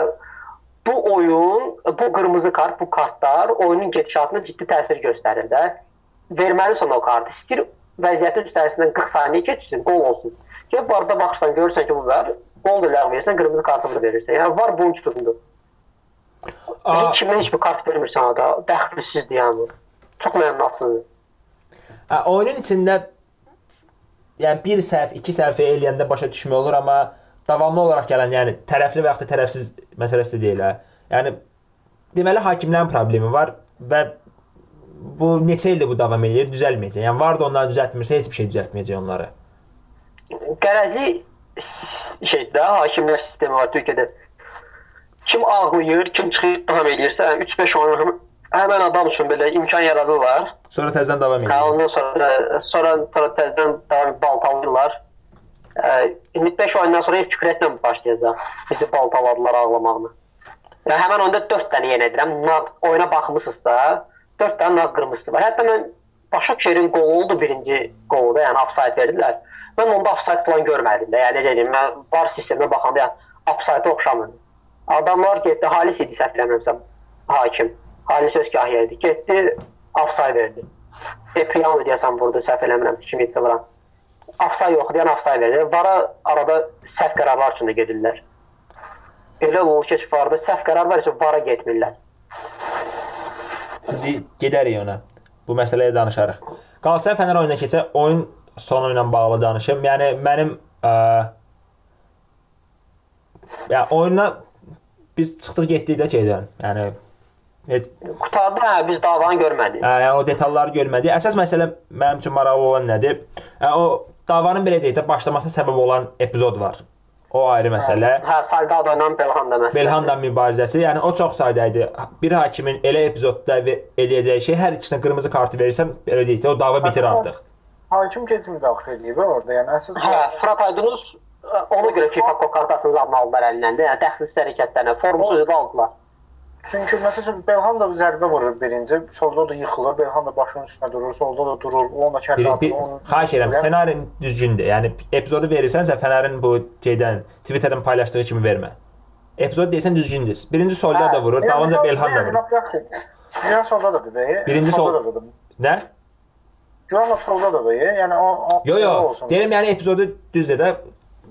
Bu oyun, bu qırmızı kart, bu kartlar oyunun gedişatına ciddi təsir göstərir də. Verməlisən o kartı. İstir vəziyyətin üstəsindən 40 saniyə keçsin, qol olsun. Ki barda baxsan görürsən ki, bu var, qol da ləğv verirsən, qırmızı kartı da verirsən. Yəni var bunun a, Kimə heç bir kart vermirsən ada, dəxilsizdir yəni. Çox məmnunsunuz. Oyunun içində yəni bir səhv, iki səhv eləyəndə başa düşmək olur, amma davamlı olaraq gələn, yəni tərəfli və yaxud da tərəfsiz məsələsi də deyil. Yəni deməli hakimlərin problemi var və bu neçə ildir bu davam edir, düzəlməyəcək. Yəni var da onları düzəltmirsə heç bir şey düzəltməyəcək onları. qərəzli şeydə hakimlər sistemi var Türkiyədə. Kim ağlayır, kim çıxıb davam edirsə, 3-5 oyun həm- həmin adam üçün belə imkan yaradırlar. Sonra təzədən davam Hə, edir. ondan sonra sonra sonra təzədən davam baltalayırlar. Ə, indi 5 oyundan sonra fikrətlə başlayacaq. Bizi baltaladılar ağlamağını. Yəni həmin onda 4 dənə yenə edirəm. Naq oyuna baxmısınızsa, 4 dənə naq qırmızısı var. Hətta mən Başakşehir'in qolu oldu birinci qolda, yəni offside verdilər. Mən onda offside falan görmədim də. Yəni necə deyim, mən var sisteminə baxanda yəni offside oxşamır. Adamlar getdi, Halis idi səhv eləmirəmsəm, hakim. Halis Özkahya idi. Getdi, offside verdi. Epriano deyəsən vurdu, səhv eləmirəm, kim idi vuran. Offside yox, deyən offside verdi. Vara arada səhv qərarlar üçün də gedirlər. Elə olur ki, vardı, səhv qərar var isə vara getmirlər. İndi gedərik ona. Bu məsələyə danışarıq. Qalatasaray Fənər oyununa keçə, oyun sonu ilə bağlı danışım. Yəni mənim ə, yəni oyuna biz çıxdıq getdik də şeydən. Yəni heç Qutarda hə, biz davanı görmədik. Hə, yəni o detalları görmədik. Əsas məsələ mənim üçün maraqlı olan nədir? Hə, o davanın belə deyək də başlamasına səbəb olan epizod var. O ayrı məsələ. Hə, Salgado ilə Belhan da məsələ. Belhanda mübarizəsi, yəni o çox sadə idi. Bir hakimin elə epizodda eləyəcəyi şey hər ikisinə qırmızı kartı verirsən, belə deyək də o dava bitir artıq. Hakim keçimi daxil edib orada. Yəni əsas Hə, Fırat Aydınus ə, ona görə FIFA kokartasını almalılar əlindən də. Yəni dəxilsiz hərəkətlərinə, formsuz aldılar. Çünki məsələn Belhan da zərbə vurur birinci, solda da yıxılır, Belhan da başının üstünə durur, solda da durur, o kəllə Bir, atır. xahiş edirəm, ssenarin düzgündür. Yəni epizodu verirsənsə Fənərin bu şeydən Twitterdən paylaşdığı kimi vermə. Epizod deyirsən düzgündür. Birinci solda da vurur, dalınca Belhan da vurur. Güyan solda da deyir. Birinci sol- solda da deyir. Nə? Güyan da solda da deyir. Yəni o, o Yo yo. Deyirəm yəni epizodu düzdür də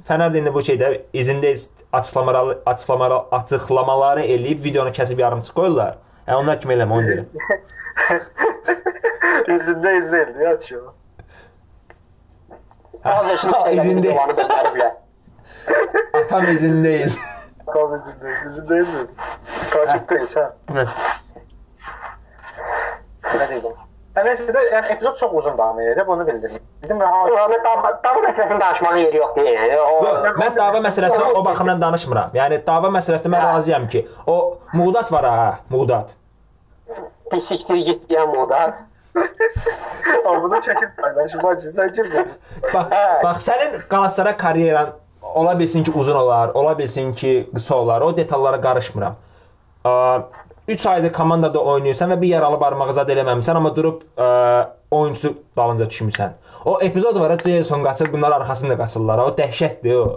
Fənər də indi bu şeydə izində açıqlamaları açıqlamaları açıqlamaları eləyib videonu kəsib yarımçıq qoyurlar. Yəni onlar kimi eləmə onu deyirəm. [laughs] İzində izləyirdi ya şu. [laughs] İzində atam izindəyiz. Tam izində, izində izləyirdi. Takipteyiz ha. Nə deyim? Nəysə də yəni epizod çox uzun davam edir, bunu bildirim. Dedim və ha Rahmet dava, dava məsələsində danışmanın yeri yoxdur yəni. O Yox, mən dava məsələsindən o baxımdan danışmıram. Yəni dava məsələsində mən razıyam ki, o Muğdat var ha, Muğdat. pislikdir git deyən moda. Amma bunu çəkib paylaşım, bacı, sən kimsən? Bax, bax sənin Qalatasaray karyeran ola bilsin ki, uzun olar, ola bilsin ki, qısa olar. O detallara qarışmıram. 3 aydır komandada oynayırsan və bir yaralı barmağı zad eləməmisən, amma durub ə, oyunçu dalınca düşmüsən. O epizod var, Jason qaçır, bunlar arxasında qaçırlar. O dəhşətdir o.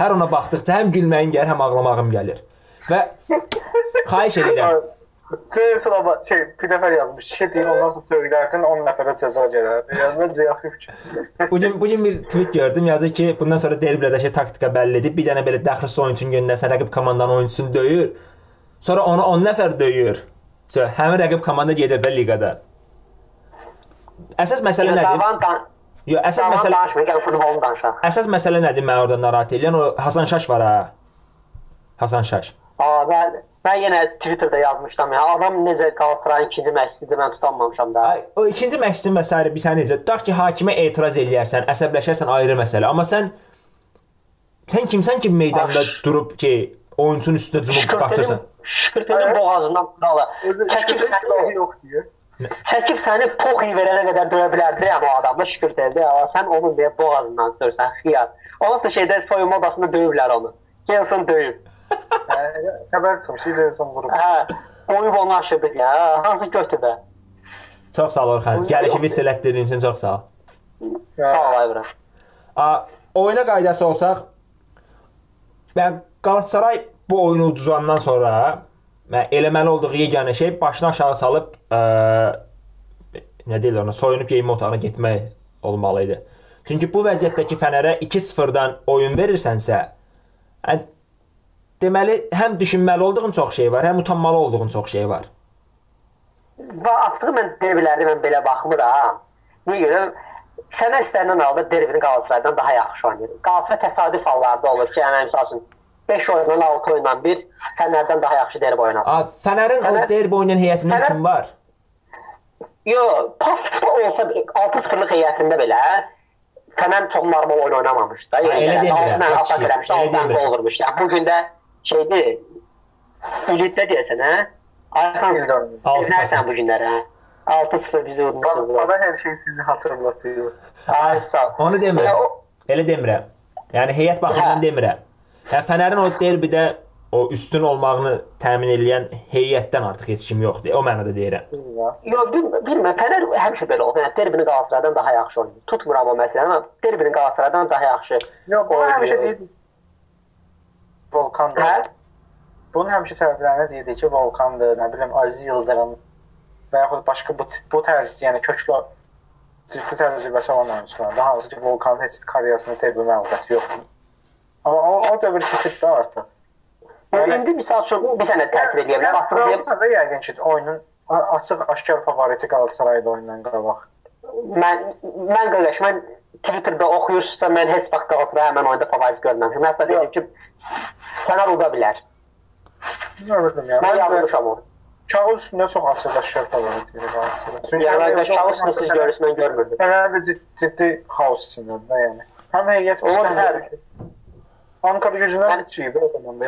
Hər ona baxdıqca həm gülməyim gəlir, həm ağlamağım gəlir. Və [laughs] xahiş edirəm. Jason ama şey bir dəfə yazmış, şey deyir, ondan sonra tövlərdin 10 nəfərə cəza gələr. [laughs] Yəni məncə yaxşı fikir. Bu gün bu gün bir tweet gördüm. Yazır ki, bundan sonra derbilərdəki taktika bəlli edib, bir dənə belə daxilsi oyunçunu göndərsən, rəqib komandanın oyunçusunu döyür. Sonra onu 10 nəfər döyür. So, həmin rəqib komanda gedir də liqada. Əsas məsələ nədir? Davan Yo, əsas davan məsələ danışmır, gəl futbolunu danışaq. əsas məsələ nədir? Məni orada narahat edən o Hasan Şaş var ha. Hasan Şaş. Aa, mən mən yenə Twitterdə yazmışdım ya. Adam necə Qalatasarayın ikinci məşqçisidir, mən tutanmamışam da. Ay, o ikinci məşqçinin və s. bir sən necə? Tutaq ki, hakimə etiraz eləyərsən, əsəbləşərsən ayrı məsələ. Amma sən sən kimsən ki meydanda durub ki, oyunçunun üstünə cumub qaçırsan? Şükürtünün boğazından tutalı. Özü işkədə iqtidarı yox deyə. Çəkib səni poxi verənə qədər döyə bilərdi amma o adam da şükür dedi. Amma sən onun deyə boğazından tutursan, xiyar. Ondan sonra şeydə soyunma odasında döyüblər onu. Gelsin döyüb. Xəbər çıxmış, Jason vurub. Hə, oyub onu aşırdı ya. Hansı götürdü? Çox sağ ol Orxan. Gəlişi hiss elətdirdiyin üçün çox sağ ol. Sağ ol Ayvra. A, oyuna qaydası olsaq və Qalatasaray bu oyunu uduzandan sonra eləməli olduğu yeganə şey başını aşağı salıb ə, nə deyirlər ona, soyunub geyinmə otağına getmək olmalı idi. Çünki bu vəziyyətdəki Fənərə 2-0-dan oyun verirsənsə, ə, deməli həm düşünməli olduğun çox şey var, həm utanmalı olduğun çox şey var. Və artıq mən derbilərdə mən belə baxmıram. Niyə görə? Sənə istənilən halda derbini Qalatasaraydan daha yaxşı oynayır. Qalatasaray təsadüf hallarda olur ki, yəni məsəl üçün 5 oyundan 6 oyundan bir Fənərdən daha yaxşı derbi oynar. A, Fənərin o Fənər- derbi oynayan heyətindən Fənər- kim var? Yo, pas olsa 6-0-lıq heyətində belə Fənər çox normal oyun oynamamış da. Ha, elə demirəm, Mən atak ki, eləmiş, elə 6 demirəm. gol vurmuş. Yəni bu gün də şeydir. Üliddə deyəsən, hə? Ayxan, Nəsən bu günlərə? 6-0 bizi vurmuşsunuz. Bana hər şey seni hatırlatıyor. Onu demirəm. Yəni, o- Elə demirəm. Yəni heyət baxımından Hə. demirəm. Yəni Fənərin o derbidə o üstün olmağını təmin edən heyətdən artıq heç kim yoxdur. O mənada deyirəm. Biz ya. Yo, bil- bilmirəm, Fənər həmişə belə oldu. Yəni derbini Qalatasaraydan daha yaxşı oynayır. Tutmuram o məsələni, amma derbini Qalatasaraydan daha yaxşı. Yo, bunu həmişə deyirdik. Volkandır. Hə? Bunun həmişə səbəblərini deyirdik ki, Volkandır, nə bilim Aziz Yıldırım və yaxud başqa bu bu tərz, yəni köklü ciddi təcrübəsi olan oyunçular. Daha hansı ki, Volkanın heç karyerasında təcrübə məlumatı yoxdur. Amma o, o dövr keçibdi artıq. Yəni indi misal üçün bir sənə təsir edə bilər. Aslında Galatasaray da yəqin ki, oyunun açıq aşkar favoriti Qalatasarayda oyundan qabaq. mən mən qardaş, mən Twitterdə oxuyursunuzsa mən heç vaxt Galatasaray həmin oyunda favorit görməmişəm. Hətta dedim ki, Fənər uda bilər. Nə bilim ya. Mən yanlışam o. kağız üstündə çox açıq aşkar favoriti Galatasaray. Çünki Yəni siz görürsünüz, mən görmürdüm. Bir ciddi, xaos içindədir də yəni. Həm heyət pisdən hər- gedir. Ankara gücündən Mən- içiydi o zaman.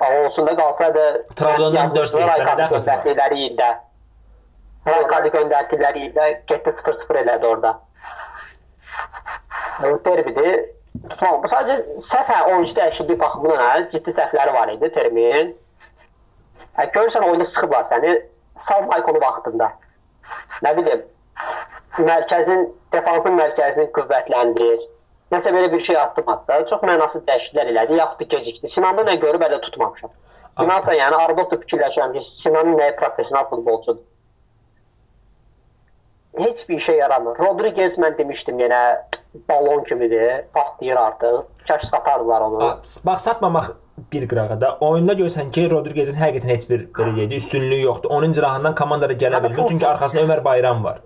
Amma olsun da Qalatasarayda Trabzondan dörd yeddi, nə dəxləsi var? göndərdikləri ildə. Raykadi göndərdikləri ildə getdi 0-0 elədi orada. O derbidir. Tamam, bu sadəcə səhv hə, oyuncu dəyişikliyi baxımından ciddi səhvləri var idi Termin. Hə, görürsən oyunda sıxıblar səni, sal Maykonu vaxtında. Nə bilim, mərkəzin, defansın mərkəzini qüvvətləndir. Nəsə belə bir şey atdımasa, çox mənasız dəyişikliklər elədi, yaxud da gecikdi. Sinanda nə görüb elə tutmamışam. Sinansa yəni arada fikirləşirəm ki, Sinanın nəyi professional futbolçudur. Heç bir şey yaramır. Rodriguez mən demişdim yenə balon kimidir, patlayır artıq. Kaş satardılar onu. A, Bax satmamaq bir qırağa da oyunda görsən ki, Rodriguezin həqiqətən heç bir belə deyək, üstünlüyü yoxdur. Onun cırahından komandaya gələ bilmir çünki arxasında Ömər Bayram var.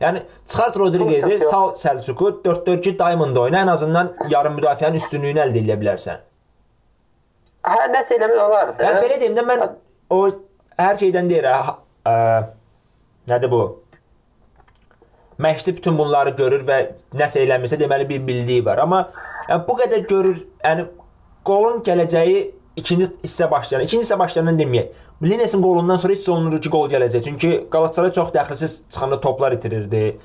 Yəni çıxart Rodriguezi, sal Səlcuqu 4-4-2 Diamond oyna, ən azından yarım müdafiənin üstünlüyünü əldə edə bilərsən. Hə, nəsə eləmək olardı. Yəni belə deyim də mən o hər şeydən deyirəm, ə, nədir bu? Məşqçi bütün bunları görür və nəsə eləmirsə deməli bir bildiyi var. Amma yəni, bu qədər görür, yəni qolun gələcəyi ikinci hissə başlayan, ikinci hissə başlayandan deməyək. Linesin qolundan sonra hiss olunur ki, qol gələcək. Çünki Qalatasaray çox dəxilsiz çıxanda toplar itirirdi.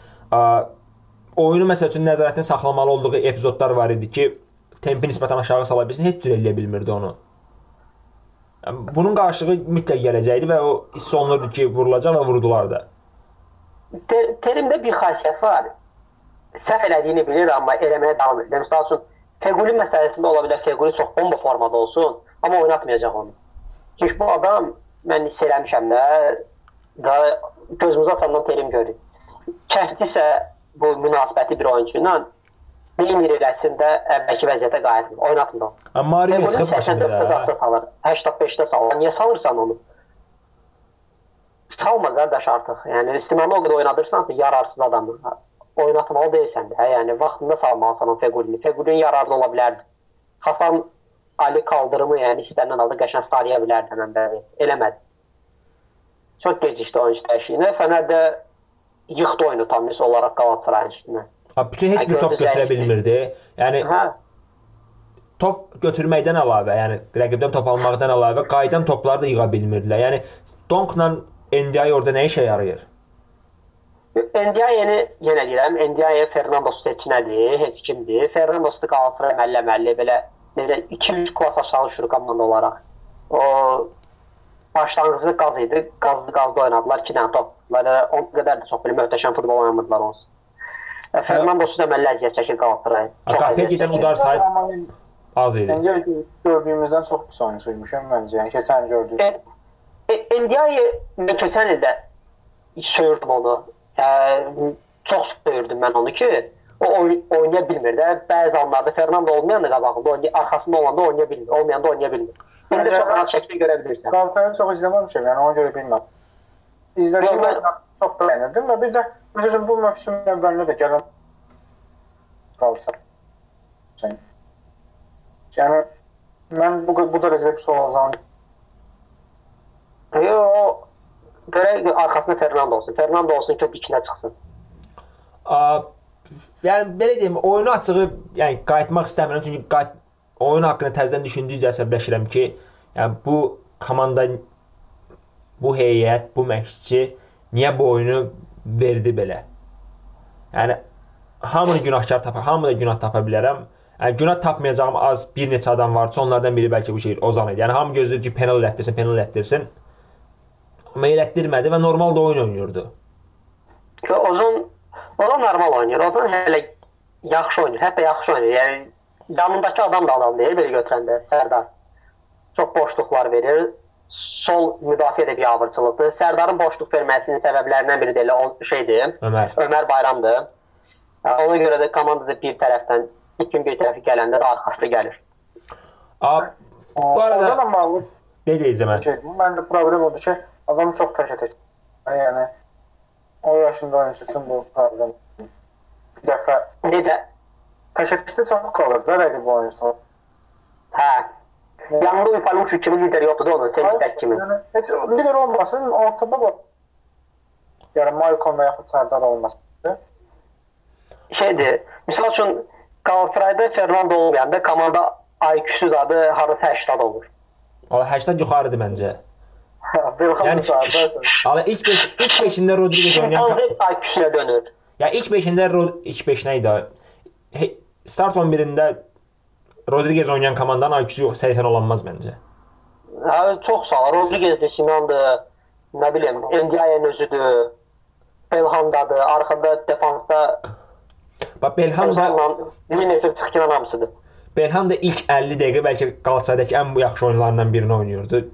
Oyunu məsəl üçün nəzarətdə saxlamalı olduğu epizodlar var idi ki, tempi nisbətən aşağı sala bilsin, heç cür eləyə bilmirdi onu. Bunun qarşılığı mütləq gələcəkdi və o hiss olunurdu ki, vurulacaq və vurdular da. Ter terimdə bir xasiyyət var. Səhv elədiyini bilir, amma eləməyə davam edir. Məsəl üçün Fequli məsələsində ola bilər Fequli çox bomba formada olsun, amma oynatmayacaq onu. Çünki bu adam mən hiss eləmişəm də da gözümüzü atandan terim görür. Kəsdisə bu münasibəti bir oyuncu ilə Neymir eləsində əvvəlki vəziyyətə qayıtmır. Oynatmır. Amma Mario çıxıb başında. 84-də salır. 85-də salır. Niyə salırsan onu? Salma qardaş artıq. Yəni Simanı o qədər oynadırsan ki, yararsız adamdır. Oynatmalı deyilsən də. Yəni vaxtında salmalısan o Fequlini. Fequlin yararlı ola bilərdi. Hasan Ali kaldırımı yəni istənilən halda qəşəng sarıya bilərdi həmən bəri. Eləmədi. Çox gecikdi oyuncu dəyişiyinə. Fənər də yıxdı oyunu tam mis olaraq Qalatasarayın üstünə. Ha, bütün heç bir top götürə bilmirdi. Yəni Hə, top götürməkdən əlavə, yəni rəqibdən top almaqdan əlavə qayıdan topları da yığa bilmirdilər. Yəni Donkla NDI orada nə işə yarayır? Ndiaye-ni yenə deyirəm, Ndiaye Fernando seçinədir, heç kimdir. Fernando da Qalatasaray məlləməli belə necə 2-3 klass aşağı düşür komanda olaraq. O başlanğıcı qaz idi. Qazlı qazlı oynadılar 2 dənə top. Belə o qədər də çox belə möhtəşəm futbol oynamırdılar onsuz. E, Fernando da mənlə əziyyət çəkir Qalatasaray. Əziyyət gedən udar sayt Amma az idi. İndi gördüyümüzdən çox pis oyuncuymuş məncə. Yəni keçən gördük. E, e, Ndiaye mən keçən ildə söyürdüm onu. E, çox söyürdüm mən onu ki, o oy oynaya bilmir də. Bəzi anlarda Fernando olmayanda qabağında oynaya, arxasında olanda oynaya bilmir, olmayanda oynaya bilmir. İndi Məncə- çox rahat şəkildə görə bilirsən. Qalatasarayı çox izləməmişəm, yəni ona görə bilmirəm. İzlədiyim Yox, mən- çox bəyənirdim və bir də məsələn bu mövsümün əvvəlində də gələn Qalatasaray. Yəni- Yəni mən bu bu dərəcədə pis olacağını Yo, o görək arxasında Fernando olsun. Fernando olsun ki, ikinə çıxsın. A, yəni belə deyim, oyunu açığı, yəni qayıtmaq istəmirəm çünki qayıt oyun haqqında təzədən düşündükcə əsəbləşirəm ki, yəni bu komanda bu heyət, bu məşqçi niyə bu oyunu verdi belə? Yəni hamını günahkar tapa, hamı da günah tapa bilərəm. Yəni günah tapmayacağım az bir neçə adam varsa, onlardan biri bəlkə bu şey Ozan idi. Yəni hamı gözləyir ki, penal elətdirsin, penal elətdirsin. Amma elətdirmədi və normal da oyun oynayırdı. Ki Ozan Ozan normal oynayır. Ozan hələ yaxşı oynayır. Hətta yaxşı oynayır. Yəni yanındakı adam da adam deyil belə götürəndə Sərdar. Çox boşluqlar verir. Sol müdafiə də bir avırçılıqdır. Sərdarın boşluq verməsinin səbəblərindən biri də elə o şeydir. Ömər. Ömər Bayramdır. Ona görə də komandada bir tərəfdən ikin bir tərəfi gələndə də arxası gəlir. A, bu arada Ozanla bağlı nə deyəcəm mən? şey, məncə problem odur ki, adam çox təkə tək. Yəni o yaşında oyuncu üçün bu problem. Bir dəfə Necə? təkə təkdə çox qalır da rəqib oyunçu. Hə. Yanında Uyfalın kimi lider yoxdur da onun, Semih kimi. Yəni heç lider olmasın, ortada bax. Yəni Maykon və yaxud Sərdar olmasın. şeydir. Misal üçün Galatasarayda Fernando olmayanda komanda IQ-sü adı harası 80 olur. Valla 80 yuxarıdır məncə. Yəni- Sərdar. Valla ilk 5 ilk 5-ində Rodriguez oynayan Şimpanze IQ-süyə dönür. ya ilk 5-ində Ro- ilk 5 nə idi? He- Start 11-də Rodriguez oynayan komandanın IQ-su yox 80 olanmaz məncə. Hə, çox sağ. Rodriguez də Sinandır. Nə bilim, Ndiaye özüdür. Belhandadır. Arxada defansda Bax Belhan da Belhanla Vinicius çıxılan hamısıdır. Belhan da ilk 50 dəqiqə bəlkə Qalatasaraydakı ən yaxşı oyunlarından birini oynayırdı.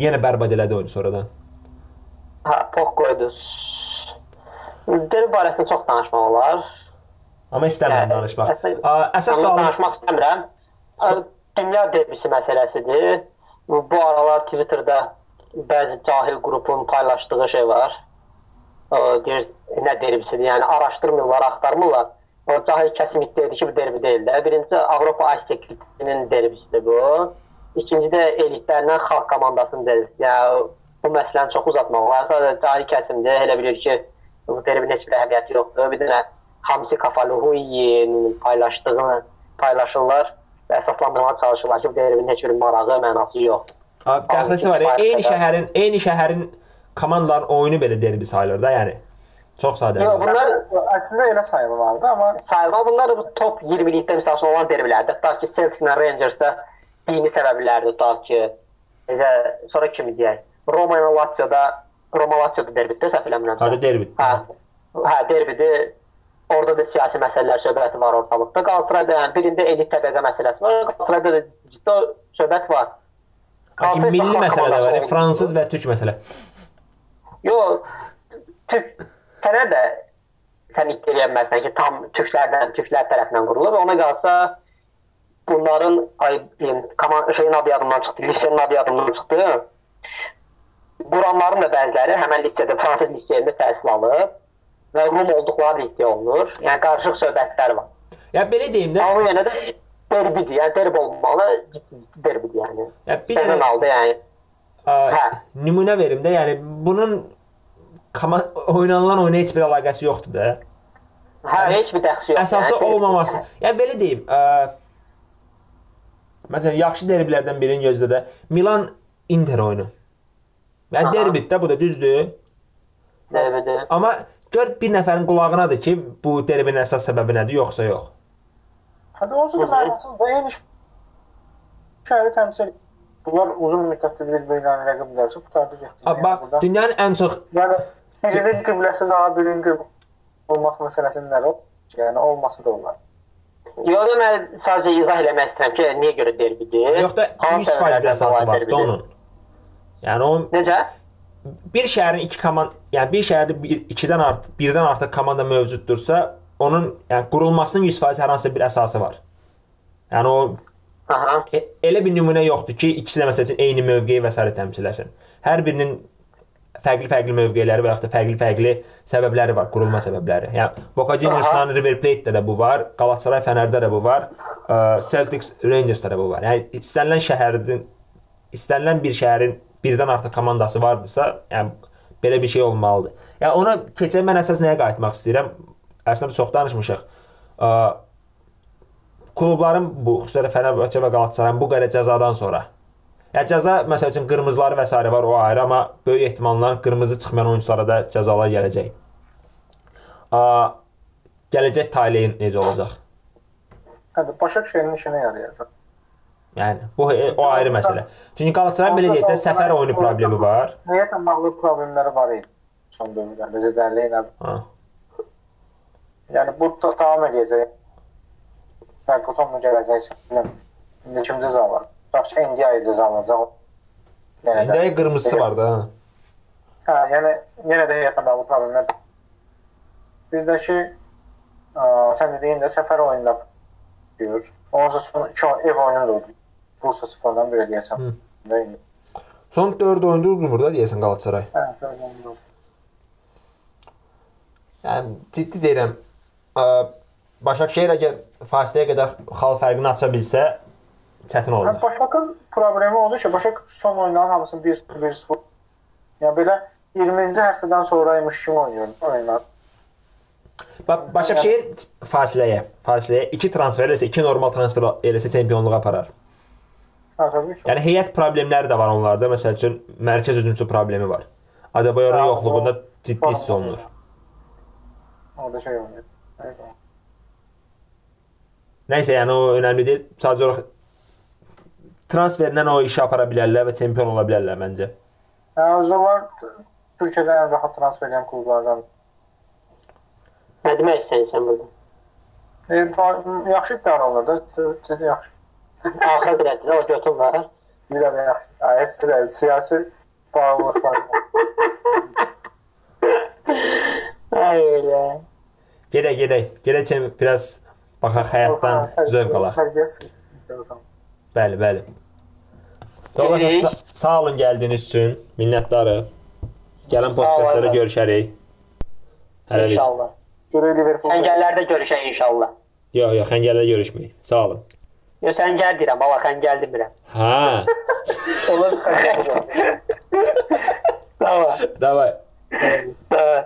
Yenə bərbad elədi oyunu sonradan. Hə, Pok qoydu. Derbi barəsində çox danışmaq olar. Amma istəmirəm Yəni, danışmaq. əsas- A, Əsas sualım danışmaq istəmirəm. Dünya derbisi məsələsidir. Bu aralar Twitterdə bəzi cahil qrupun paylaşdığı şey var. Deyir, nə derbisidir? Yəni araşdırmırlar, axtarmırlar. O cahil kəsim iddia edir ki, bu derbi deyil də. Birincisi Avropa Asiya Kupasının derbisidir bu. İkinci də elitlərindən xalq komandasının derbisi. Yəni bu məsələni çox uzatmaq olar. Sadəcə cahil kəsimdir. Elə bilir ki, bu derbinin heç bir əhəmiyyəti yoxdur. Bir dənə Hamsi Kafaluhuyin paylaşdığını paylaşırlar və əsaslandırmağa çalışırlar ki, bu derbinin heç bir marağı, mənası yoxdur. A, Dəxləsi var. Eyni şəhərin, eyni şəhərin komandaların oyunu belə derbi sayılır da, yəni. Çox sadə. Yox, bunlar əslində elə sayılmalıdır, amma sayılır. Bunlar bu top 20-likdə məsəl üçün olan derbilərdir. Tutaq ki, Celtic-lə Rangers-də dini səbəblərdir. Tutaq ki, necə sonra kimi deyək? Roma ilə Lazio-da Roma Lazio-da derbidir, səhv eləmirəmsə. Hadi derbi. Hə. Hə, derbidir. Orada da siyasi məsələlər söhbəti var ortalıqda. Qalatasarayda yəni birində elit təbəqə məsələsi var. Qalatasarayda da ciddi söhbət var. Lakin milli məsələ də var, ya, fransız və türk məsələ. Yox, Türk sənə də sən iddia eləməzsən ki, tam türklərdən, türklər tərəfindən qurulub. Ona qalsa bunların ay deyim, komand şeyin adı yadımdan çıxdı, lisenin adı yadımdan çıxdı. Quranların da bəziləri həmin lisedə, fransız liseyində təhsil alıb və Rum olduqları iddia olunur. Yəni qarışıq söhbətlər var. Ya belə deyim də, Amma yenə də derbidir. Yəni derbi olmalı, derbidir yəni. ya bir dənə aldı yəni. a, Hə. nümunə verim də, yəni bunun koma- oynanılan oyuna heç bir əlaqəsi yoxdur da. Hə, heç bir dəxli yox. Əsası Yəni, olmaması. Yəni belə deyim, ə, Məsələn, yaxşı derbilərdən birini gözlə də Milan Inter oyunu. Yəni derbidir də bu da düzdür. Derbidir. Amma gör bir nəfərin qulağınadır ki, bu derbinin əsas səbəbi nədir, yoxsa yox. Hadi onsuz da mənasız da eyni şəhəri təmsil edir. Bunlar uzun müddətli bir-birlərini rəqiblərcə qutardı getdi. A, Bax, dünyanın ən çox yəni birinin qibləsiz ağa birinin qiblə olmaq məsələsinin nə o? Yəni olması da olar. Yox, da mən sadəcə izah eləmək istəyirəm ki, niyə görə derbidir? yox da Hansı 100% bir əsası var onun. Yəni o Necə? bir şəhərin iki komanda, yəni bir şəhərdə bir, ikidən artıq, birdən artıq komanda mövcuddursa, onun yəni qurulmasının 100% hər hansı bir əsası var. Yəni o Aha. e, elə bir nümunə yoxdur ki, ikisi də məsəl üçün eyni mövqeyi və sairə təmsil etsin. Hər birinin fərqli-fərqli mövqeləri və yaxud da fərqli-fərqli səbəbləri var, qurulma səbəbləri. Yəni Boca Juniors'dan River Plate-də də bu var, Galatasaray Fənərdə də bu var, ə, Celtics Rangers-də də bu var. Yəni istənilən şəhərin istənilən bir şəhərin birdən artıq komandası vardısa, yəni belə bir şey olmalıdır. Yəni ona keçən mən əsas nəyə qayıtmaq istəyirəm? Əslində çox danışmışıq. Ə, klubların bu, xüsusilə Fənərbağçə və Qalatasarayın bu qədər cəzadan sonra. Yəni cəza məsəl üçün qırmızıları və s. var o ayrı, amma böyük ehtimalla qırmızı çıxmayan oyunçulara da cəzalar gələcək. A, gələcək taleyin necə olacaq? Hadi Başakşehir'in işinə yarayacaq. Yəni bu e, o ayrı məsələ. Çünki Qalatasaray belə deyək də səfər oyunu problemi var. Heyətlə bağlı problemləri var idi son dövrlərdə Zidərli ilə. Ha. Yəni bu da davam edəcək. Fərqutonla gələcəksə, bilmirəm. İndi kim cəza var? Yaxşı Indiya cəza alacaq. Yenə də- İndi qırmızısı var da. ha. Hə, yəni yenə də heyətlə bağlı problemlər. Bir də ki, ə, sən dediyin də səfər oyununda diyor. Ondan sonra iki ev oyunu da oldu. Bursa Spor'dan bir eləyəsən. Hı. Son 4 oyunda udmur da deyəsən Qalatasaray. Hə, böyle oyun oldu. Yəni ciddi deyirəm. ə, Başakşehir əgər fasiləyə qədər xal fərqini aça bilsə çətin Hə, olacaq. Başakın problemi odur ki, Başak son oyunların hamısını 1-0 1-0. Yəni belə 20-ci həftədən sonraymış kimi oynayır oyunlar. Bax Başakşehir fasiləyə, fasiləyə 2 transfer eləsə, 2 normal transfer eləsə çempionluğa aparar. Hə, təbii ki. Yəni heyət problemləri də var onlarda. Məsəl üçün mərkəz hücumçu problemi var. Adebayorun Hə, yoxluğunda ciddi hiss olunur. Orada şey. Evet. Nəysə, yəni o önəmli deyil. Sadəcə olaraq transferlə o işi apara bilərlər və çempion ola bilərlər məncə. Yəni o zaman Türkiyədə ən rahat transfer edən klublardan. Nə demək istəyirsən burada? E, yaxşı iddia olur da. Türkiyədə yaxşı. Axır biləcək, o götün var. Bilirəm yaxşı. Heç də. Siyasi bağlılıqlar. Ay elə. Gedək, gedək. Gedək biraz baxaq həyatdan zövq alaq. Tərbiyəsi. Bəli, bəli. Yoldaşlar sa- sağ olun gəldiyiniz üçün. Minnətdarıq. Gələn podkastlara görüşərik. Hələlik. İnşallah. Görək Liverpool. Xəngəllərdə görüşək inşallah. Yox, yox, xəngəldə görüşməyik. Sağ olun. Yo sən gəl deyirəm, baba xəngəl demirəm. Ha, Onlar [laughs] xəngəl. Tamam. davay. Tamam.